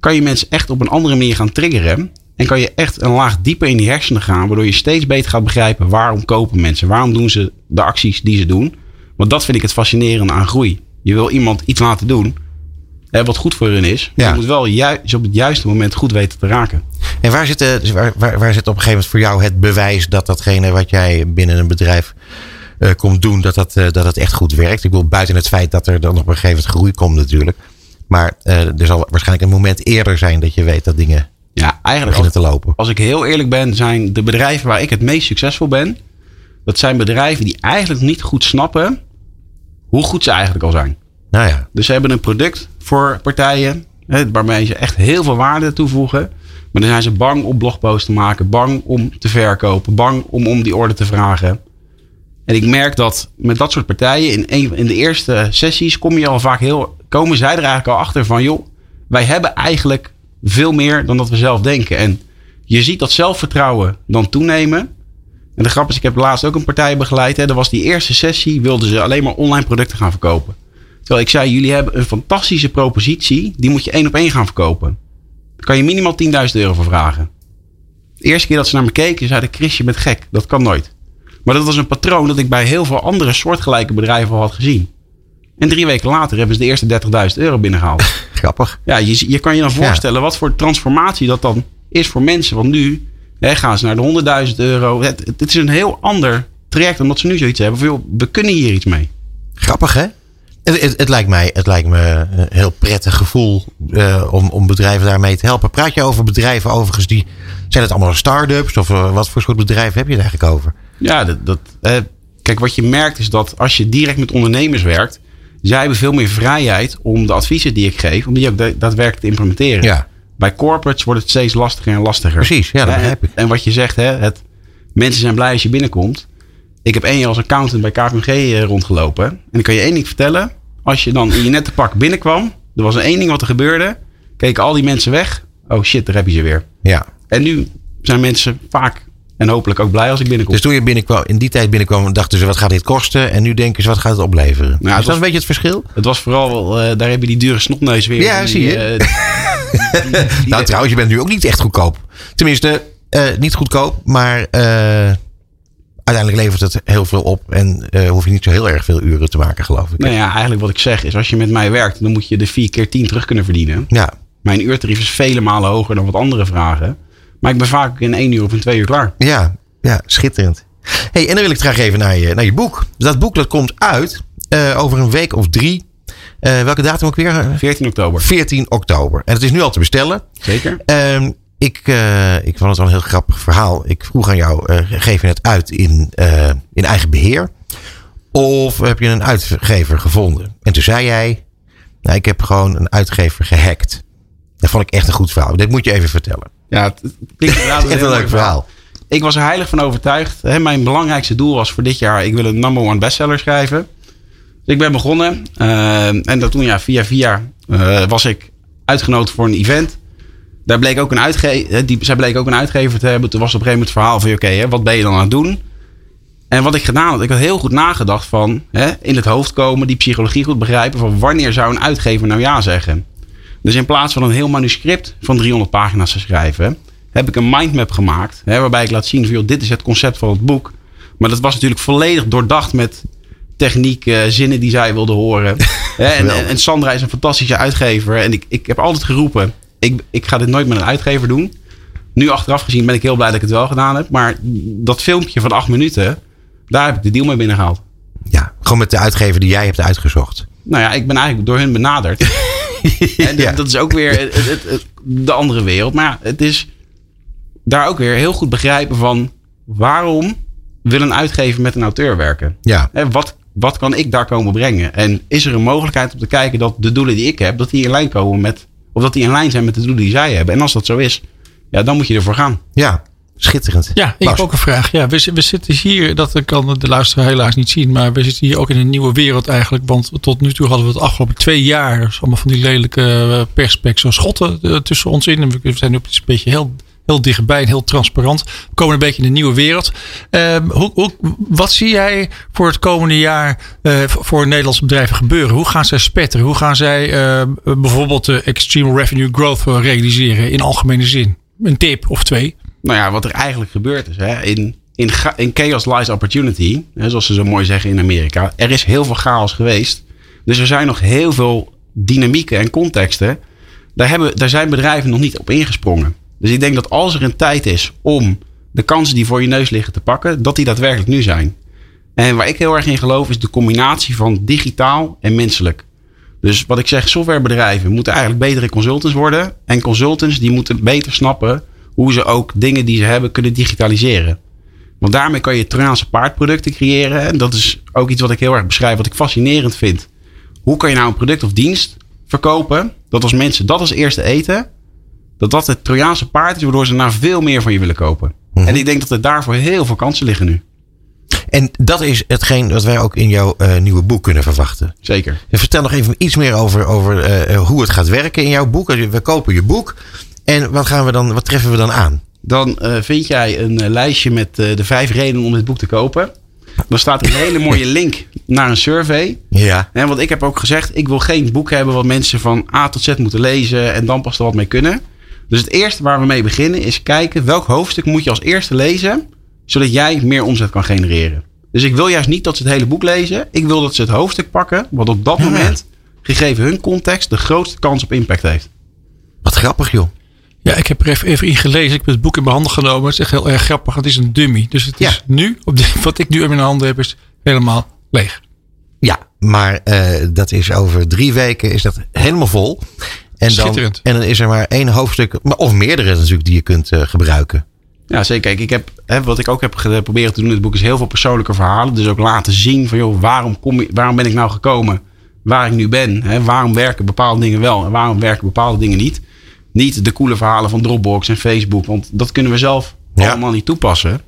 kan je mensen echt op een andere manier gaan triggeren. En kan je echt een laag dieper in die hersenen gaan, waardoor je steeds beter gaat begrijpen waarom kopen mensen? Waarom doen ze de acties die ze doen? Want dat vind ik het fascinerende aan groei. Je wil iemand iets laten doen hè, wat goed voor hun is. Maar Ja. je moet wel juist op het juiste moment goed weten te raken. En waar zit, eh, dus waar, waar, waar zit op een gegeven moment voor jou het bewijs dat datgene wat jij binnen een bedrijf eh, komt doen, dat dat, eh, dat het echt goed werkt? Ik bedoel, buiten het feit dat er dan op een gegeven moment groei komt natuurlijk. Maar er zal waarschijnlijk een moment eerder zijn dat je weet dat dingen Ja, eigenlijk beginnen te lopen. als ik heel eerlijk ben, zijn de bedrijven waar ik het meest succesvol ben, dat zijn bedrijven die eigenlijk niet goed snappen hoe goed ze eigenlijk al zijn. Nou ja, Dus ze hebben een product voor partijen hè, waarmee ze echt heel veel waarde toevoegen. Maar dan zijn ze bang om blogposts te maken, bang om te verkopen, bang om om die orde te vragen. En ik merk dat met dat soort partijen in, een, in de eerste sessies kom je al vaak heel, komen zij er eigenlijk al achter van joh, wij hebben eigenlijk veel meer dan dat we zelf denken. En je ziet dat zelfvertrouwen dan toenemen. En de grap is, ik heb laatst ook een partij begeleid. Hè. Dat was die eerste sessie, wilden ze alleen maar online producten gaan verkopen. Terwijl ik zei, jullie hebben een fantastische propositie. Die moet je één op één gaan verkopen. Daar kan je minimaal 10.000 euro voor vragen. De eerste keer dat ze naar me keken, zeiden Chris, je bent gek. Dat kan nooit. Maar dat was een patroon dat ik bij heel veel andere soortgelijke bedrijven al had gezien. En drie weken later hebben ze de eerste 30.000 euro binnengehaald. grappig. Ja, je, je kan je dan voorstellen wat voor transformatie dat dan is voor mensen. Want nu hè, gaan ze naar de 100.000 euro. Het, het is een heel ander traject dan dat ze nu zoiets hebben. Van, joh, we kunnen hier iets mee. Grappig, hè? Het, het, het lijkt mij, het lijkt me een heel prettig gevoel eh, om, om bedrijven daarmee te helpen. Praat je over bedrijven overigens die... Zijn het allemaal start-ups? Of eh, wat voor soort bedrijven heb je het eigenlijk over? Ja, dat, dat, eh, kijk, wat je merkt is dat als je direct met ondernemers werkt. Zij hebben veel meer vrijheid om de adviezen die ik geef, om die ook da- daadwerkelijk te implementeren. Ja. Bij corporates wordt het steeds lastiger en lastiger. Precies, ja, dat begrijp ik. En wat je zegt, hè, het, mensen zijn blij als je binnenkomt. Ik heb één jaar als accountant bij KPMG eh, rondgelopen. En dan kan je één ding vertellen. Als je dan in je nette pak binnenkwam, er was één ding wat er gebeurde. Keken al die mensen weg. Oh shit, daar heb je ze weer. Ja. En nu zijn mensen vaak en hopelijk ook blij als ik binnenkom. Dus toen je binnenkwam, in die tijd binnenkwam, dachten ze wat gaat dit kosten? En nu denken ze wat gaat het opleveren? het is dat was- een beetje het verschil? Het was vooral, eh, daar heb je die dure snotneus weer. Ja, Die, zie je. eh, die- die- die- nou, trouwens, je bent nu ook niet echt goedkoop. Tenminste, eh, niet goedkoop, maar uiteindelijk levert het heel veel op. En hoef je niet zo heel erg veel uren te maken, geloof ik. nou ja, eigenlijk wat ik zeg is, als je met mij werkt, dan moet je de 4 keer 10 terug kunnen verdienen. Ja, Mijn uurtarief is vele malen hoger dan wat andere vragen. Maar ik ben vaak in één uur of in twee uur klaar. ja, ja, schitterend. Hey, en dan wil ik graag even naar je, naar je boek. Dat boek dat komt uit eh, over een week of drie. Eh, welke datum ook weer? 14 oktober. 14 oktober. En het is nu al te bestellen. Zeker. Ehm, ik, eh, ik vond het wel een heel grappig verhaal. Ik vroeg aan jou, geef je het uit in, in eigen beheer? Of heb je een uitgever gevonden? En toen zei jij, nou, ik heb gewoon een uitgever gehackt. Dat vond ik echt een goed verhaal. Dit moet je even vertellen. Ja, het het klinkt inderdaad een heel leuk verhaal. Ik was er heilig van overtuigd. Hè, mijn belangrijkste doel was voor dit jaar, ik wil een number one bestseller schrijven. Dus ik ben begonnen. eh, en dat toen ja, via via eh, was ik uitgenodigd voor een event. Daar bleek ook een uitgever, die, zij bleek ook een uitgever te hebben. Toen was op een gegeven moment het verhaal van, oké, wat ben je dan aan het doen? En wat ik gedaan had, ik had heel goed nagedacht van hè, in het hoofd komen, die psychologie goed begrijpen van wanneer zou een uitgever nou ja zeggen. Dus in plaats van een heel manuscript van 300 pagina's te schrijven, heb ik een mindmap gemaakt. Hè, waarbij ik laat zien van joh, dit is het concept van het boek. Maar dat was natuurlijk volledig doordacht met techniek, eh, zinnen die zij wilde horen. Hè, en, en, en Sandra is een fantastische uitgever. En ik, ik heb altijd geroepen, ik, ik ga dit nooit met een uitgever doen. Nu achteraf gezien ben ik heel blij dat ik het wel gedaan heb. Maar dat filmpje van acht minuten, daar heb ik de deal mee binnengehaald. Ja, gewoon met de uitgever die jij hebt uitgezocht. Nou ja, ik ben eigenlijk door hun benaderd. en dat- dat is ook weer het- het- het- de andere wereld. Maar ja, het is daar ook weer heel goed begrijpen van waarom wil een uitgever met een auteur werken? Ja. Hè, wat, wat kan ik daar komen brengen? En is er een mogelijkheid om te kijken dat de doelen die ik heb, dat die in lijn komen met, of dat die in lijn zijn met de doelen die zij hebben? En als dat zo is, ja, dan moet je ervoor gaan. Ja, schitterend. Ja, ik heb ook een vraag. Ja, we, we zitten hier, dat kan de luisteraar helaas niet zien, maar we zitten hier ook in een nieuwe wereld eigenlijk. Want tot nu toe hadden we het afgelopen twee jaar, dus allemaal van die lelijke eh, perspecs, zo schotten eh, tussen ons in. En we zijn nu een beetje heel, heel dichtbij en heel transparant. We komen een beetje in een nieuwe wereld. Ehm, hoe, hoe, wat zie jij voor het komende jaar eh, voor Nederlandse bedrijven gebeuren? Hoe gaan zij spetteren? Hoe gaan zij bijvoorbeeld de extreme revenue growth realiseren in algemene zin? Een tip of twee? Nou ja, wat er eigenlijk gebeurd is, hè, in, in, chaos lies opportunity, hè, zoals ze zo mooi zeggen in Amerika. Er is heel veel chaos geweest. Dus er zijn nog heel veel dynamieken en contexten. Daar, hebben, daar zijn bedrijven nog niet op ingesprongen. Dus ik denk dat als er een tijd is om de kansen die voor je neus liggen te pakken, dat die daadwerkelijk nu zijn. En waar ik heel erg in geloof is de combinatie van digitaal en menselijk. Dus wat ik zeg, softwarebedrijven moeten eigenlijk betere consultants worden. En consultants die moeten beter snappen hoe ze ook dingen die ze hebben kunnen digitaliseren. Want daarmee kan je Trojaanse paardproducten creëren. En dat is ook iets wat ik heel erg beschrijf, wat ik fascinerend vind. Hoe kan je nou een product of dienst verkopen, dat als mensen dat als eerste eten, dat dat het Trojaanse paard is, waardoor ze naar veel meer van je willen kopen. En ik denk dat er daarvoor heel veel kansen liggen nu. En dat is hetgeen wat wij ook in jouw eh, nieuwe boek kunnen verwachten. Zeker. En vertel nog even iets meer over, over eh, hoe het gaat werken in jouw boek. We kopen je boek. En wat, gaan we dan, wat treffen we dan aan? Dan eh, vind jij een eh, lijstje met eh, de vijf redenen om dit boek te kopen. Dan staat een hele mooie link naar een survey. Ja. Want ik heb ook gezegd, ik wil geen boek hebben wat mensen van A tot Z moeten lezen en dan pas er wat mee kunnen. Dus het eerste waar we mee beginnen is kijken welk hoofdstuk moet je als eerste lezen, zodat jij meer omzet kan genereren. Dus ik wil juist niet dat ze het hele boek lezen. Ik wil dat ze het hoofdstuk pakken, wat op dat moment, gegeven hun context, de grootste kans op impact heeft. Wat grappig joh. Ja, ik heb er even, even in gelezen. Ik heb het boek in mijn handen genomen. Het is echt heel erg grappig. Het is een dummy. Dus het is nu, op de, wat ik nu in mijn handen heb, is helemaal leeg. Ja, maar eh, dat is over drie weken is dat helemaal vol. En dan, Schitterend. en dan is er maar één hoofdstuk, maar- of meerdere natuurlijk, die je kunt eh, gebruiken. Ja, zeker. Kijk, ik heb, hè, wat ik ook heb geprobeerd te doen in het boek is heel veel persoonlijke verhalen. Dus ook laten zien van, joh, waarom, kom je, waarom ben ik nou gekomen waar ik nu ben? Hè? Waarom werken bepaalde dingen wel en waarom werken bepaalde dingen niet? Niet de coole verhalen van Dropbox en Facebook, want dat kunnen we zelf allemaal niet toepassen.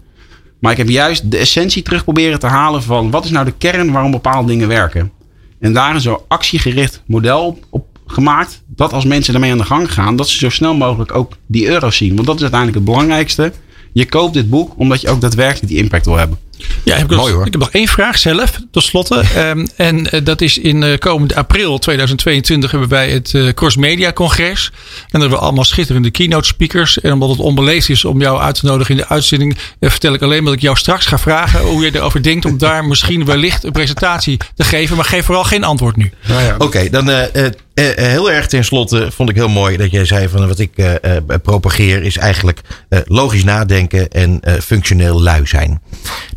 Maar ik heb juist de essentie terug proberen te halen van wat is nou de kern waarom bepaalde dingen werken. En daar een zo actiegericht model op, op gemaakt. Dat als mensen daarmee aan de gang gaan, dat ze zo snel mogelijk ook die euro's zien. Want dat is uiteindelijk het belangrijkste. Je koopt dit boek omdat je ook daadwerkelijk die impact wil hebben. Ja, heb ik, nog, ik heb nog één vraag zelf, tot slotte. Ehm, en eh, dat is in eh, komende april 2022 hebben wij het eh, Cross Media Congres. En daar hebben we allemaal schitterende keynote speakers. En omdat het onbeleefd is om jou uit te nodigen in de uitzending, vertel ik alleen dat ik jou straks ga vragen hoe je erover denkt om daar misschien wellicht een presentatie te geven. Maar geef vooral geen antwoord nu. Oké, dan eh, eh, eh, heel erg tenslotte vond ik heel mooi dat jij zei van wat ik eh, eh, propageer is eigenlijk eh, logisch nadenken en eh, functioneel lui zijn.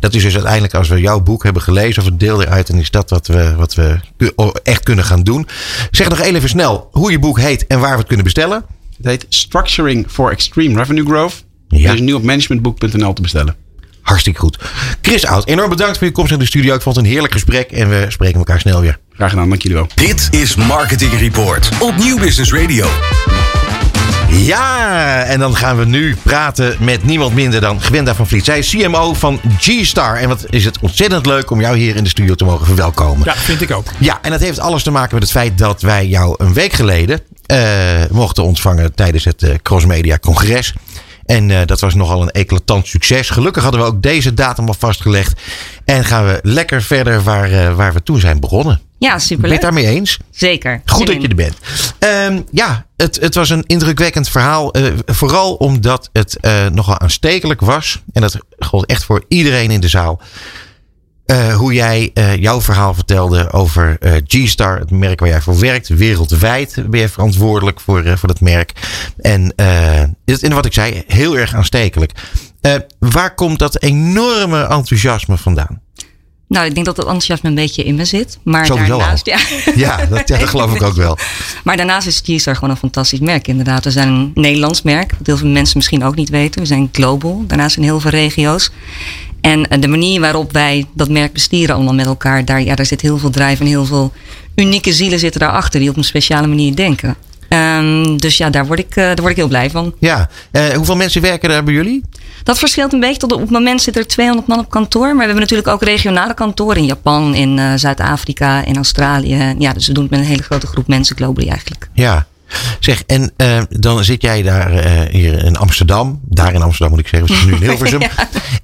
Dat is dus uiteindelijk als we jouw boek hebben gelezen of een deel eruit, dan is dat wat we, wat we echt kunnen gaan doen. Zeg nog even snel hoe je boek heet en waar we het kunnen bestellen. Het heet Structuring for Extreme Revenue Growth. Ja. Is nu op managementboek.nl te bestellen. Hartstikke goed. Chris Oud, enorm bedankt voor je komst in de studio. Ik vond het een heerlijk gesprek en we spreken elkaar snel weer. Graag gedaan, dank jullie wel. Dit is Marketing Report op Nieuw Business Radio. Ja, en dan gaan we nu praten met niemand minder dan Gwenda van Vliet. Zij is CMO van G-Star. En wat is het ontzettend leuk om jou hier in de studio te mogen verwelkomen. Ja, vind ik ook. Ja, en dat heeft alles te maken met het feit dat wij jou een week geleden eh, mochten ontvangen tijdens het eh, Cross Media Congres. En eh, dat was nogal een eclatant succes. Gelukkig hadden we ook deze datum al vastgelegd. En gaan we lekker verder waar, eh, waar we toen zijn begonnen. Ja, Ben je superleuk. het daarmee eens? Zeker. Goed dat je er bent. Ehm, ja, het, het was een indrukwekkend verhaal. eh, vooral omdat het nogal aanstekelijk was. En dat gold echt voor iedereen in de zaal. Eh, hoe jij eh, jouw verhaal vertelde over eh, G-Star, het merk waar jij voor werkt. Wereldwijd ben je verantwoordelijk voor, voor dat merk. En, en wat ik zei, heel erg aanstekelijk. Waar komt dat enorme enthousiasme vandaan? Nou, ik denk dat dat enthousiasme een beetje in me zit. Maar Sowieso al. daarnaast, ja. Ja, dat, ja, dat geloof ik ook wel. Maar daarnaast is G-Star gewoon een fantastisch merk, inderdaad. We zijn een Nederlands merk, wat heel veel mensen misschien ook niet weten. We zijn global, daarnaast in heel veel regio's. En eh, de manier waarop wij dat merk bestieren allemaal met elkaar, daar, ja, daar zit heel veel drijf en heel veel unieke zielen zitten daarachter die op een speciale manier denken. Ehm, dus ja, daar word, ik, eh, daar word ik heel blij van. Ja, eh, hoeveel mensen werken daar bij jullie? Dat verschilt een beetje. Tot op het moment zitten er 200 man op kantoor. Maar we hebben natuurlijk ook regionale kantoren in Japan, in Zuid-Afrika, in Australië. Ja, dus we doen het met een hele grote groep mensen globally eigenlijk. Ja. Zeg, en eh, dan zit jij daar eh, hier in Amsterdam. Daar in Amsterdam moet ik zeggen. We nu in Hilversum.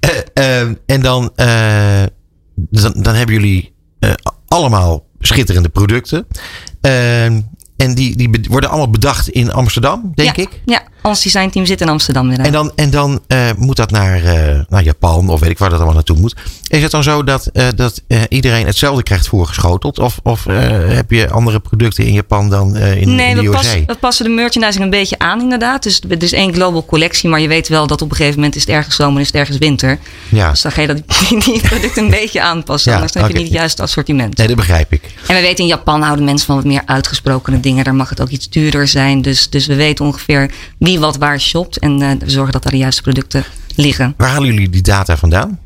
Eh, eh, en dan, dan, dan hebben jullie allemaal schitterende producten. Eh, en die, die worden allemaal bedacht in Amsterdam, denk ja, ik. Ja, ons designteam zit in Amsterdam inderdaad. En dan, en dan moet dat naar, naar Japan of weet ik waar dat allemaal naartoe moet. Is het dan zo dat, eh, dat eh, iedereen hetzelfde krijgt voorgeschoteld? Of, of eh, heb je andere producten in Japan dan in, nee, in de USA? pas- we passen de merchandising een beetje aan inderdaad. Dus er is één global collectie, maar je weet wel dat op een gegeven moment is het ergens zomer en is het ergens winter. Ja. Dus dan ga je dat, die, die producten een beetje aanpassen, Ja, anders dan heb je niet het juiste assortiment. Nee, dat begrijp ik. En we weten in Japan houden mensen van wat meer uitgesprokene dingen. Daar mag het ook iets duurder zijn. Dus, dus we weten ongeveer wie wat waar shopt. En we zorgen dat daar de juiste producten liggen. Waar halen jullie die data vandaan?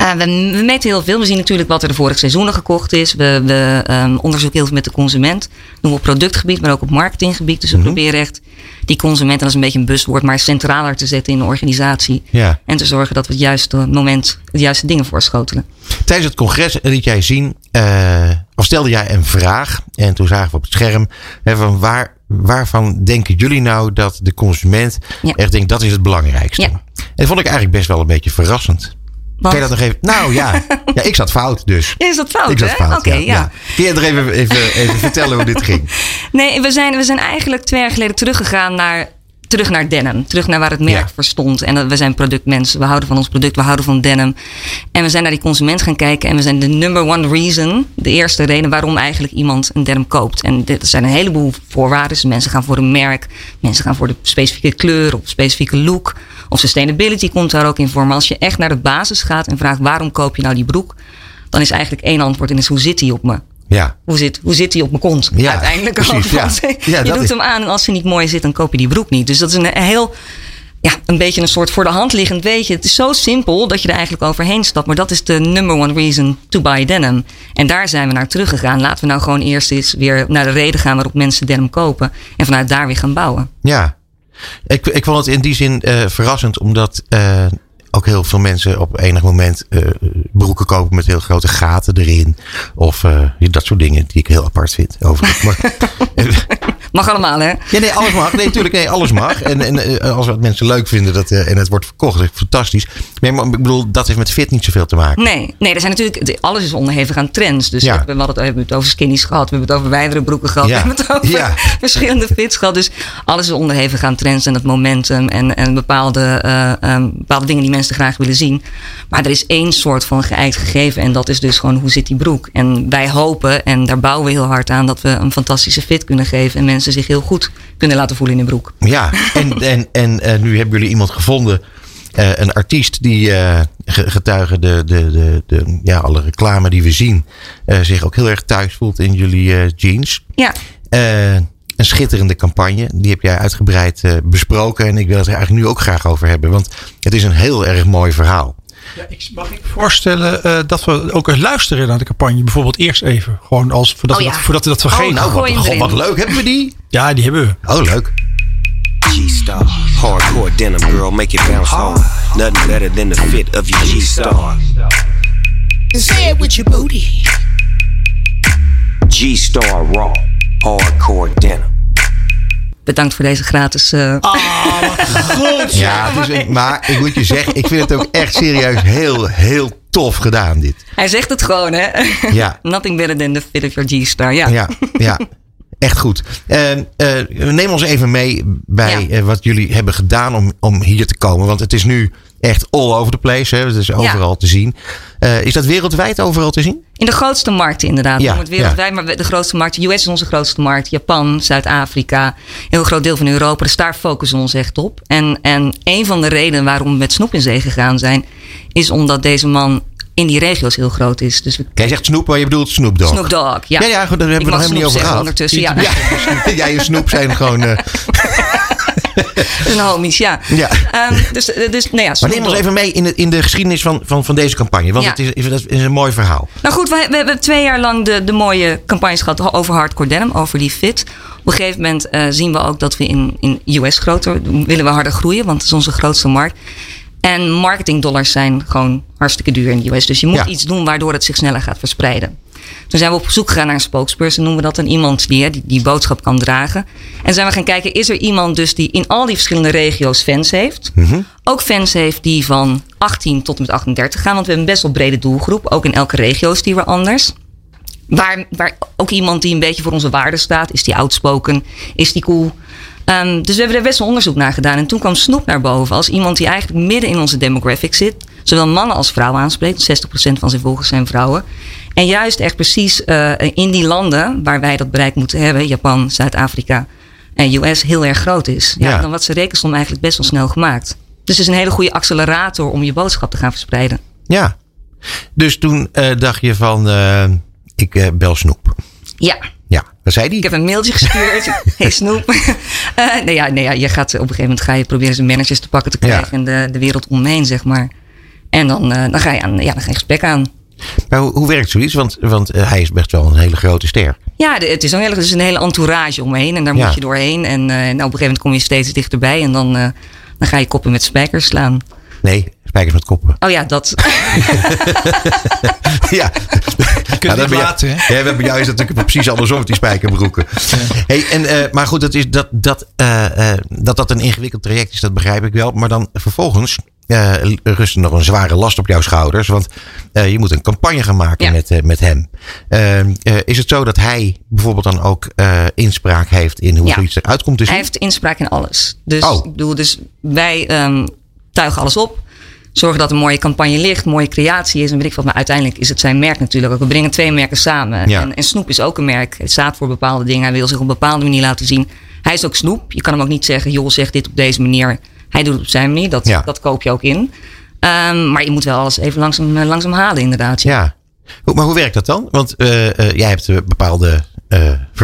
Eh, we, we meten heel veel. We zien natuurlijk wat er de vorige seizoenen gekocht is. We, we ehm, onderzoeken heel veel met de consument. Dat doen we op productgebied, maar ook op marketinggebied. Dus we proberen echt die consument, en dat is een beetje een buswoord, maar centraler te zetten in de organisatie. Ja. En te zorgen dat we het juiste moment, de juiste dingen voorschotelen. Tijdens het congres liet jij zien, eh, of stelde jij een vraag. En toen zagen we op het scherm, hè, van waar, waarvan denken jullie nou dat de consument Ja. echt denkt dat is het belangrijkste? Ja. En dat vond ik eigenlijk best wel een beetje verrassend. Kan je dat nog even? Nou ja, ja ik zat fout dus. Ja, is dat fout, ik zat hè? fout. Oké, ja. Kun je er even, even, even vertellen hoe dit ging? Nee, we zijn, we zijn eigenlijk twee jaar geleden teruggegaan naar, terug naar denim. Terug naar waar het merk Ja. voor stond. En dat, we zijn productmensen. We houden van ons product. We houden van denim. En we zijn naar die consument gaan kijken. En we zijn de number one reason. De eerste reden waarom eigenlijk iemand een denim koopt. En dit zijn een heleboel voorwaarden. Dus mensen gaan voor een merk. Mensen gaan voor de specifieke kleur of specifieke look. Of sustainability komt daar ook in voor. Maar als je echt naar de basis gaat en vraagt waarom koop je nou die broek. Dan is eigenlijk één antwoord en is hoe zit die op me? Ja, Hoe zit, hoe zit die op mijn kont? Ja, Uiteindelijk precies, ja. Ja, je doet is- hem aan en als hij niet mooi zit, dan koop je die broek niet. Dus dat is een heel, ja, een beetje een soort voor de hand liggend weetje. Het is zo simpel dat je er eigenlijk overheen stapt. Maar dat is de number one reason to buy denim. En daar zijn we naar teruggegaan. Laten we nou gewoon eerst eens weer naar de reden gaan waarop mensen denim kopen. En vanuit daar weer gaan bouwen. ja. Ik, ik vond het in die zin eh, verrassend, omdat eh, ook heel veel mensen op enig moment eh, broeken kopen met heel grote gaten erin. Of eh, dat soort dingen die ik heel apart vind. Overigens. Maar, Mag allemaal, hè? Ja, nee, alles mag. Nee, natuurlijk, nee, alles mag. En, en eh, als wat mensen leuk vinden dat, en het wordt verkocht, dat is fantastisch. Nee, maar ik bedoel, dat heeft met fit niet zoveel te maken. Nee, nee, er zijn natuurlijk, alles is onderhevig aan trends. Dus Ja. we, hebben, we hadden het over skinny's gehad, we hebben het over wijdere broeken gehad, Ja. we hebben het over Ja. verschillende fits gehad. Dus alles is onderhevig aan trends en het momentum en, en bepaalde, bepaalde dingen die mensen graag willen zien. Maar er is één soort van geëikt gegeven en dat is dus gewoon hoe zit die broek. En wij hopen, en daar bouwen we heel hard aan, dat we een fantastische fit kunnen geven en mensen zich heel goed kunnen laten voelen in de broek. Ja, en, en, en eh, nu hebben jullie iemand gevonden, eh, een artiest die eh, ge- getuige de, de, de, de, ja, alle reclame die we zien, eh, zich ook heel erg thuis voelt in jullie eh, jeans. Ja, Eh, een schitterende campagne. Die heb jij uitgebreid eh, besproken. En ik wil het er eigenlijk nu ook graag over hebben. Want het is een heel erg mooi verhaal. Ja, ik mag ik voorstellen eh, dat we ook eens luisteren naar de campagne. Bijvoorbeeld eerst even. Gewoon als, voordat, Oh we, dat, voordat we dat vergeten. nou, God, erin. wat leuk. Hebben we die? Ja, die hebben we. Oh, leuk. G-Star, hardcore denim girl, make it bounce hard. Nothing better than the fit of your G-Star. Say it with your booty. G-Star raw, hardcore denim. bedankt voor deze gratis... eh, Goed. Ja, het is, maar ik moet je zeggen, ik vind het ook echt serieus heel, heel tof gedaan dit. Hij zegt het gewoon, hè? Ja. Nothing better than the fit of your G-star. Ja. Ja, ja. Echt goed. Eh, eh, neem ons even mee bij Ja. eh, wat jullie hebben gedaan om, om hier te komen. Want het is nu echt all over the place. Hè? Het is overal te zien. Eh, is dat wereldwijd overal te zien? In de grootste markten inderdaad. Ja, het wereldwijd, maar de grootste markt. US is onze grootste markt. Japan, Zuid-Afrika. Een heel groot deel van Europa. Dus daar focussen we ons echt op. En, en een van de redenen waarom we met Snoep in zee gegaan zijn... is omdat deze man in die regio's heel groot is. Dus we Jij zegt Snoep, maar je bedoelt Snoop Dogg. Snoop Dogg, ja. Ja, ja, goed, daar hebben we nog helemaal niet over gehad. ondertussen, ja. Jij en Snoep zijn gewoon... eh, een homies, ja. Ja. Ehm, dus, dus, nou ja, maar neem ons even mee in de, in de geschiedenis van, van, van deze campagne. Want Ja. het is, dat is een mooi verhaal. Nou goed, we, we hebben twee jaar lang de, de mooie campagnes gehad over hardcore denim, over die fit. Op een gegeven moment eh, zien we ook dat we in, in US groter willen we harder groeien, want het is onze grootste markt. En marketingdollars zijn gewoon hartstikke duur in de US. Dus je moet Ja. iets doen waardoor het zich sneller gaat verspreiden. Toen zijn we op zoek gegaan naar een spokesperson, noemen we dat. een iemand die, hè, die die boodschap kan dragen. En zijn we gaan kijken, is er iemand dus die in al die verschillende regio's fans heeft? Ook fans heeft die van 18 tot en met 38 gaan. Want we hebben een best wel brede doelgroep. Ook in elke regio is die weer anders. Waar, waar ook iemand die een beetje voor onze waarden staat. Is die outspoken? Is die cool? Ehm, dus we hebben er best wel onderzoek naar gedaan. En toen kwam Snoep naar boven als iemand die eigenlijk midden in onze demographic zit. Zowel mannen als vrouwen aanspreekt. 60% van zijn volgers zijn vrouwen. En juist echt precies eh, in die landen waar wij dat bereik moeten hebben. Japan, Zuid-Afrika en US heel erg groot is. Ja, Ja. Dan wordt zijn rekensom eigenlijk best wel snel gemaakt. Dus het is een hele goede accelerator om je boodschap te gaan verspreiden. Ja. Dus toen eh, dacht je van, eh, ik bel Snoep. Ja. Ja, wat zei die? Ik heb een mailtje gestuurd. hey Snoep. Nee, ja, nee, ja, je gaat op een gegeven moment ga je proberen zijn managers te pakken te krijgen. En de, de wereld omheen, zeg maar. En dan, dan, ga je aan, ja, dan ga je gesprek aan. Maar hoe, hoe werkt zoiets? Want, want eh, hij is best wel een hele grote ster. Ja, de- het is, een hele, het is een hele entourage omheen. En daar Ja. moet je doorheen. En eh, nou, op een gegeven moment kom je steeds dichterbij. En dan, eh, dan ga je koppen met spijkers slaan. Nee, spijkers met koppen. Oh ja, dat. ja. niet bij jou- laten, hè? Ja, bij jou is het natuurlijk precies andersom met die spijkerbroeken. Hey, en, eh, maar goed, dat, is, dat, dat, eh, eh, dat dat een ingewikkeld traject is, dat begrijp ik wel. Maar dan vervolgens eh, rust nog een zware last op jouw schouders. Want eh, je moet een campagne gaan maken met, eh, met hem. Eh, eh, is het zo dat hij bijvoorbeeld dan ook inspraak heeft in hoe Ja. zoiets eruit komt? Hij heeft inspraak in alles. Dus, Oh. ik bedoel, dus wij ehm, tuigen alles op. Zorgen dat een mooie campagne ligt, mooie creatie is en weet ik wat. Maar uiteindelijk is het zijn merk natuurlijk ook. We brengen twee merken samen. Ja. En, en Snoep is ook een merk. Het staat voor bepaalde dingen. Hij wil zich op een bepaalde manier laten zien. Hij is ook Snoep. Je kan hem ook niet zeggen, joh, zeg dit op deze manier. Hij doet het op zijn manier. Dat, Ja. dat koop je ook in. Ehm, maar je moet wel alles even langzaam, eh, langzaam halen, inderdaad. Ja. Maar hoe werkt dat dan? Want eh, eh, jij hebt bepaalde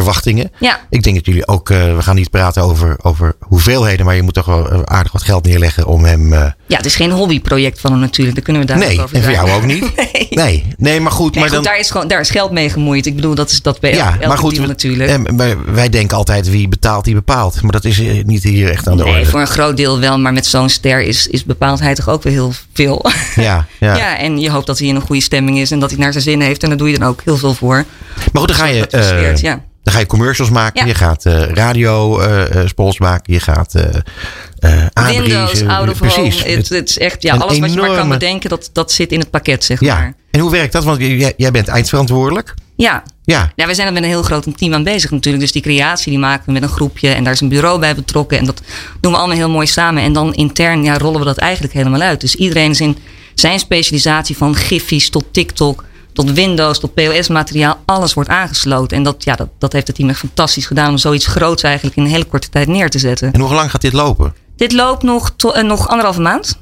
verwachtingen. Ja. Ik denk dat jullie ook, eh, we gaan niet praten over, over hoeveelheden, maar je moet toch wel eh, aardig wat geld neerleggen om hem. eh, Ja, het is geen hobbyproject van hem natuurlijk. Daar kunnen we daar nee, over en voor jou ook niet. nee. nee, maar goed. Nee, maar goed, dan, daar, is gewoon, daar is geld mee gemoeid. Ik bedoel, dat is dat bij ja, elke maar goed, deal natuurlijk. maar wij denken altijd wie betaalt, die bepaalt. Maar dat is niet hier echt aan de Nee, orde. voor een groot deel wel, maar met zo'n ster is, is bepaalt hij toch ook weer heel veel. Ja, ja. en je hoopt dat hij in een goede stemming is en dat hij naar zijn zin heeft. En daar doe je dan ook heel veel voor. Maar goed, dan ga je, ja. Dan ga je commercials maken. Ja. Je gaat eh radio eh, eh, spots maken. Je gaat aanbriezen. Windows, out of Precies. Het, het is echt, ja, alles wat je maar kan bedenken, dat, dat zit in het pakket, zeg Ja. maar. En hoe werkt dat? Want jij, jij bent eindverantwoordelijk. Ja. Ja. Ja, wij zijn er met een heel groot team aan bezig natuurlijk. Dus die creatie die maken we met een groepje. En daar is een bureau bij betrokken. En dat doen we allemaal heel mooi samen. En dan intern ja, rollen we dat eigenlijk helemaal uit. Dus iedereen is in zijn specialisatie van giffies tot TikTok... tot Windows, tot POS-materiaal. Alles wordt aangesloten. En dat, ja, dat, dat heeft het team echt fantastisch gedaan... om zoiets groots eigenlijk in een hele korte tijd neer te zetten. En hoe lang gaat dit lopen? Dit loopt nog, to- eh, nog anderhalve maand.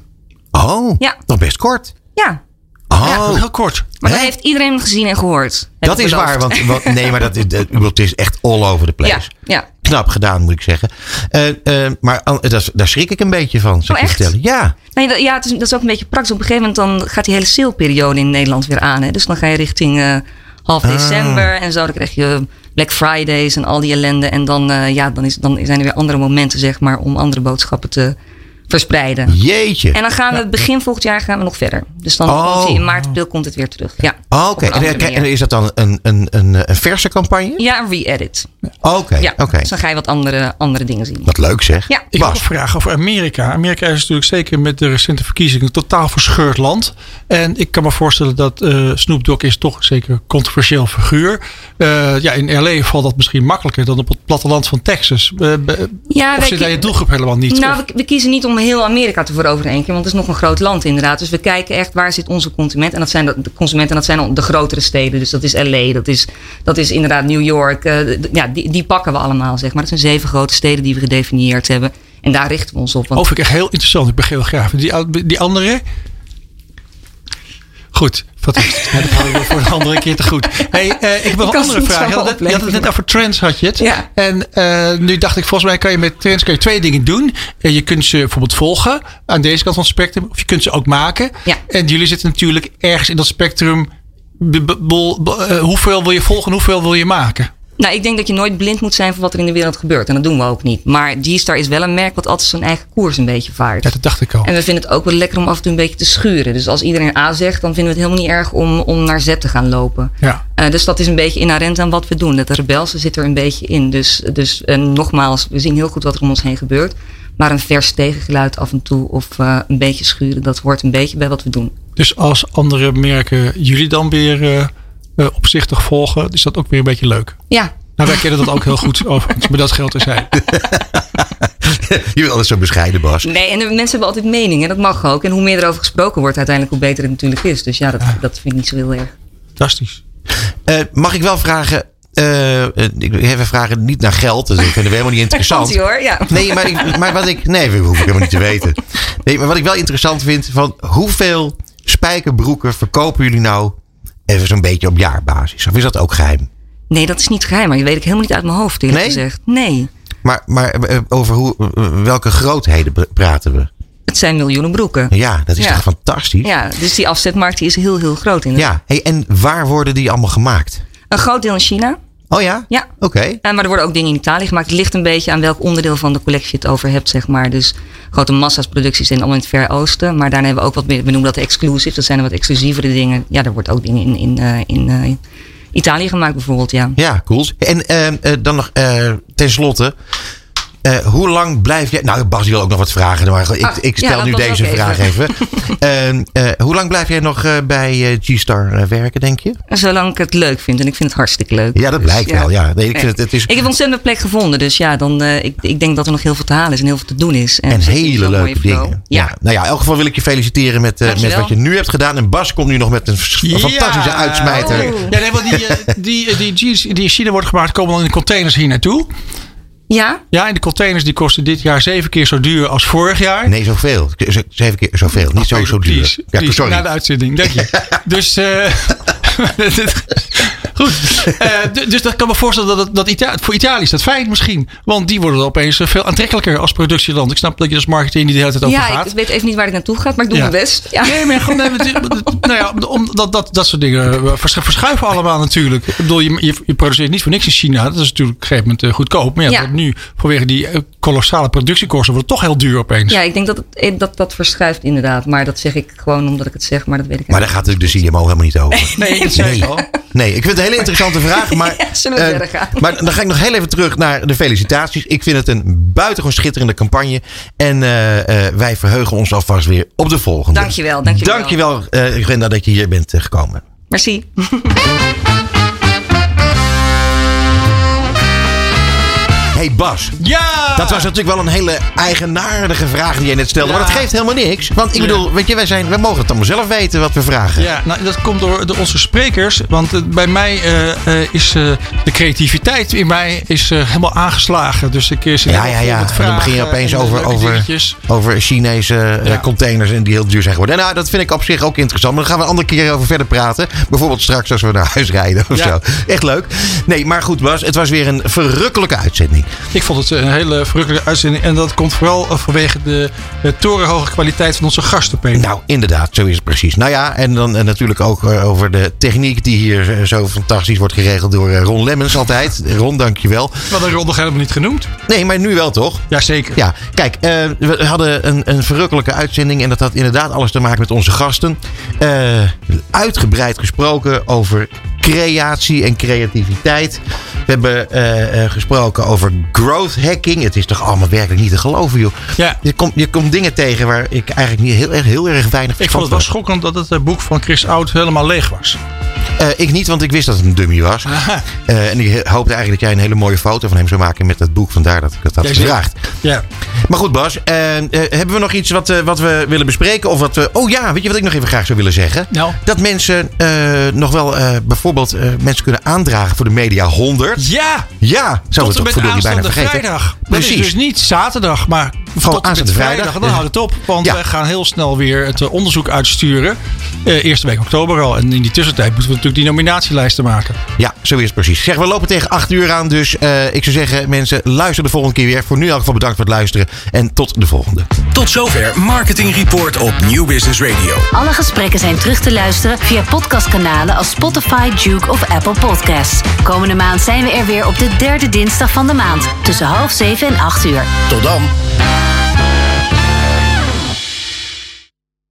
Oh, Ja. nog best kort. Ja. Oh, heel kort. Maar dat heeft iedereen gezien en gehoord. Dat is beloofd. waar, want, want nee, maar dat is, dat- het is echt all over the place. Ja, ja. Knap gedaan, moet ik zeggen. Eh, eh, maar dat daar schrik ik een beetje van, zou Oh, ik je echt? vertellen. Ja, Nee, dat, ja, het is, dat is ook een beetje praktisch. Op een gegeven moment dan gaat die hele saleperiode in Nederland weer aan. Hè? Dus dan ga je richting eh, half Ah. december en zo. Dan krijg je Black Fridays en al die ellende. En dan, ja, dan, is, dan zijn er weer andere momenten, zeg maar, om andere boodschappen te verspreiden. jeetje. En dan gaan we begin volgend jaar gaan we nog verder. Dus dan Oh. in maart, april komt het weer terug. Ja, Oh, Op Oké, en, is dat dan een, een, een, een verse campagne? ja een re-edit. Oké, Ja, dus dan ga je wat andere, andere dingen zien. Wat leuk zeg. Ja. Ik heb een vraag over Amerika. Amerika is natuurlijk zeker met de recente verkiezingen een totaal verscheurd land. En ik kan me voorstellen dat eh Snoop Dogg is toch zeker een controversieel figuur. Eh, ja, in LA valt dat misschien makkelijker dan op het platteland van Texas. Eh, Ja, of zit daar je doelgroep helemaal niet? Nou, we, we kiezen niet om heel Amerika te veroveren want het is nog een groot land inderdaad. Dus we kijken echt waar zit onze consument. En dat zijn de, de consumenten, en dat zijn de grotere steden. Dus dat is LA, dat is, dat is inderdaad New York. eh, ja, die, die pakken we allemaal, zeg maar. Dat zijn zeven grote steden die we gedefinieerd hebben. En daar richten we ons op. Want vind ik echt heel interessant. Ik ben geograaf. Die, die andere? Goed, fantastisch. Nou, dat houden we voor een andere keer te goed. Hey, eh, ik heb nog een andere vraag. Je had, het, je had het net over trends, had je het. Ja. En eh, nu dacht ik, volgens mij kan je met trends kan je twee dingen doen. Eh, je kunt ze bijvoorbeeld volgen aan deze kant van het spectrum. Of je kunt ze ook maken. Ja. En jullie zitten natuurlijk ergens in dat spectrum. Hoeveel wil je volgen en hoeveel wil je maken? Nou, ik denk dat je nooit blind moet zijn voor wat er in de wereld gebeurt. En dat doen we ook niet. Maar G-Star is wel een merk wat altijd zijn eigen koers een beetje vaart. Ja, dat dacht ik al. En we vinden het ook wel lekker om af en toe een beetje te schuren. Dus als iedereen A zegt, dan vinden we het helemaal niet erg om, om naar Z te gaan lopen. Ja. Eh, dus dat is een beetje inherent aan wat we doen. Het rebelse zit er een beetje in. Dus, dus eh, nogmaals, we zien heel goed wat er om ons heen gebeurt. Maar een vers tegengeluid af en toe of eh, een beetje schuren, dat hoort een beetje bij wat we doen. Dus als andere merken jullie dan weer eh, opzichtig volgen, is dat ook weer een beetje leuk. Ja, Nou, wij kennen dat ook heel goed. Overigens, maar dat geldt er zijn. Je bent altijd zo bescheiden, Bas. nee, en de mensen hebben altijd meningen. Dat mag ook. En hoe meer erover gesproken wordt, uiteindelijk hoe beter het natuurlijk is. Dus ja, dat, dat vind ik niet zo heel erg. Fantastisch. Eh, mag ik wel vragen... eh, eh, ik even vragen niet naar geld. Dat vinden we helemaal niet interessant. Hoor, ja. Nee, maar, ik, maar wat ik. Nee, dat hoef ik helemaal niet te weten. Nee, maar wat ik wel interessant vind. Van hoeveel spijkerbroeken verkopen jullie nou. Even zo'n beetje op jaarbasis? Of is dat ook geheim? Nee, dat is niet geheim. Maar je weet ik helemaal niet uit mijn hoofd, eerlijk Nee? gezegd. Nee. Maar, maar eh, over hoe, eh, welke grootheden praten we? Het zijn miljoenen broeken. Ja, dat is Ja. toch fantastisch? Ja, dus die afzetmarkt die is heel, heel groot. In Ja, hey, en waar worden die allemaal gemaakt? Een groot deel in China. Oh ja? Ja. Oké. Maar er worden ook dingen in Italië gemaakt. Het ligt een beetje aan welk onderdeel van de collectie je het over hebt, zeg maar. Dus grote massa's producties zijn allemaal in het Ver Oosten. Maar daarna hebben we ook wat meer, we noemen dat exclusives. Dat zijn wat exclusievere dingen. Ja, er wordt ook dingen in, in, eh, in eh, Italië gemaakt bijvoorbeeld, ja. Ja, cool. En eh, dan nog eh tenslotte. Eh, hoe lang blijf jij... Nou, Bas die wil ook nog wat vragen. Maar ik, Ah, ik stel nu deze vraag even. Ehm, eh, hoe lang blijf jij nog eh, bij G-Star werken, denk je? Zolang ik het leuk vind. En ik vind het hartstikke leuk. Ja, dat Dus, blijkt wel. Ja. Nee, ik, vind het, het is Ik heb ontzettend een plek gevonden. Dus ja, dan, eh, ik, ik denk dat er nog heel veel te halen is en heel veel te doen is. en hele leuke dingen. Ja. Nou ja, in elk geval wil ik je feliciteren met, met wat je nu hebt gedaan. En Bas komt nu nog met een fantastische uitsmijter. Ja, nee, want die, die, die die in China worden gemaakt, komen dan in de containers hier naartoe. Ja? Ja, en de containers die kosten dit jaar zeven keer zo duur als vorig jaar. Nee, zoveel. Zeven keer zoveel. Niet zo, zo duur. Please, Ja, please, sorry. Na de uitzending, dank je. dus, eh, goed. Eh, d- dus dat kan me voorstellen dat, het- dat Ita- voor Italië is dat fijn misschien. Want die worden opeens eh, veel aantrekkelijker als productieland. Ik snap dat je als marketing die de hele tijd over Ja, gaat. ik weet even niet waar ik naartoe ga, maar ik doe Ja. mijn best. Ja. Nee, maar gewoon, nee, nou ja, om, dat, dat, dat soort dingen eh, vers- verschuiven allemaal natuurlijk. Ik bedoel, je, je, je produceert niet voor niks in China. Dat is natuurlijk op een gegeven moment goedkoop. Maar ja, Ja. dat nu vanwege die kolossale productiekosten wordt het toch heel duur opeens. Ja, ik denk dat, het, dat dat verschuift inderdaad. Maar dat zeg ik gewoon omdat ik het zeg, maar dat weet ik Maar daar gaat natuurlijk de CMO helemaal niet over. Nee, dat zei ik al. Nee, ik vind het hele interessante vraag. Maar, Ja, zullen we eh, verder gaan? maar dan ga ik nog heel even terug naar de felicitaties. Ik vind het een buitengewoon schitterende campagne. En eh, eh, wij verheugen ons alvast weer op de volgende. Dankjewel, dankjewel. Dankjewel, Gwenda, dat je hier bent gekomen. Merci. Hey Bas. Ja! Dat was natuurlijk wel een hele eigenaardige vraag die jij net stelde. Ja. Maar dat geeft helemaal niks. Want ik Ja. bedoel, weet je, wij, zijn, wij mogen het allemaal zelf weten wat we vragen. Ja, nou, dat komt door de, onze sprekers. Want eh, bij mij eh, eh, is de creativiteit in mij is, helemaal aangeslagen. Dus ik zit Ja, ja, ja. En dan begin je opeens en over, over, dingetjes. over Chinese Ja. containers en die heel duur zijn geworden. En nou, dat vind ik op zich ook interessant. Maar daar gaan we een andere keer over verder praten. Bijvoorbeeld straks als we naar huis rijden of zo. Echt leuk. Nee, maar goed Bas, het was weer een verrukkelijke uitzending. Ik vond het een hele verrukkelijke uitzending. En dat komt vooral vanwege de, de torenhoge kwaliteit van onze gasten, Peter. Nou, inderdaad, zo is het precies. Nou ja, en dan eh, natuurlijk ook eh, over de techniek die hier eh, zo fantastisch wordt geregeld door Ron Lemmens altijd. Ron, dankjewel. We hadden Ron nog helemaal niet genoemd. Nee, maar nu wel toch? Jazeker. Ja, kijk, we hadden een, een verrukkelijke uitzending en dat had inderdaad alles te maken met onze gasten. Uitgebreid gesproken over creatie en creativiteit. We hebben eh, eh, gesproken over growth hacking. Het is toch allemaal werkelijk niet te geloven, joh. Ja. Je, komt, je komt dingen tegen waar ik eigenlijk niet heel, erg- heel erg weinig Ik vond het wel schokkend dat het eh, boek van Chris Oud helemaal leeg was. Ik niet, want ik wist dat het een dummy was. En ik hoopte eigenlijk dat jij een hele mooie foto van hem zou maken met dat boek. Vandaar dat ik het had gevraagd. Ja. Maar goed, Bas. eh, hebben we nog iets wat, wat we willen bespreken? Of wat we, oh ja, weet je wat ik nog even graag zou willen zeggen? Nou. Dat mensen nog wel eh, bijvoorbeeld eh, mensen kunnen aandragen voor de Media 100. Ja! Ja, zou we toch bijna vergeten. vrijdag. Dat Precies. is dus niet zaterdag, maar tot en met aanstaande vrijdag. vrijdag. Dan houdt het op. Want Ja. wij gaan heel snel weer het eh, onderzoek uitsturen. Eh, eerste week oktober al. En in die tussentijd moeten we natuurlijk die nominatielijsten maken. Ja, zo is het precies. Zeg, we lopen tegen 8 uur aan. Dus eh, ik zou zeggen, mensen, luister de volgende keer weer. Voor nu in elk geval bedankt voor het luisteren. En tot de volgende. Tot zover Marketing Report op New Business Radio. Alle gesprekken zijn terug te luisteren via podcastkanalen als Spotify, Duke of Apple Podcasts. Komende maand zijn we er weer op de derde dinsdag van de maand tussen half zeven en acht uur. Tot dan.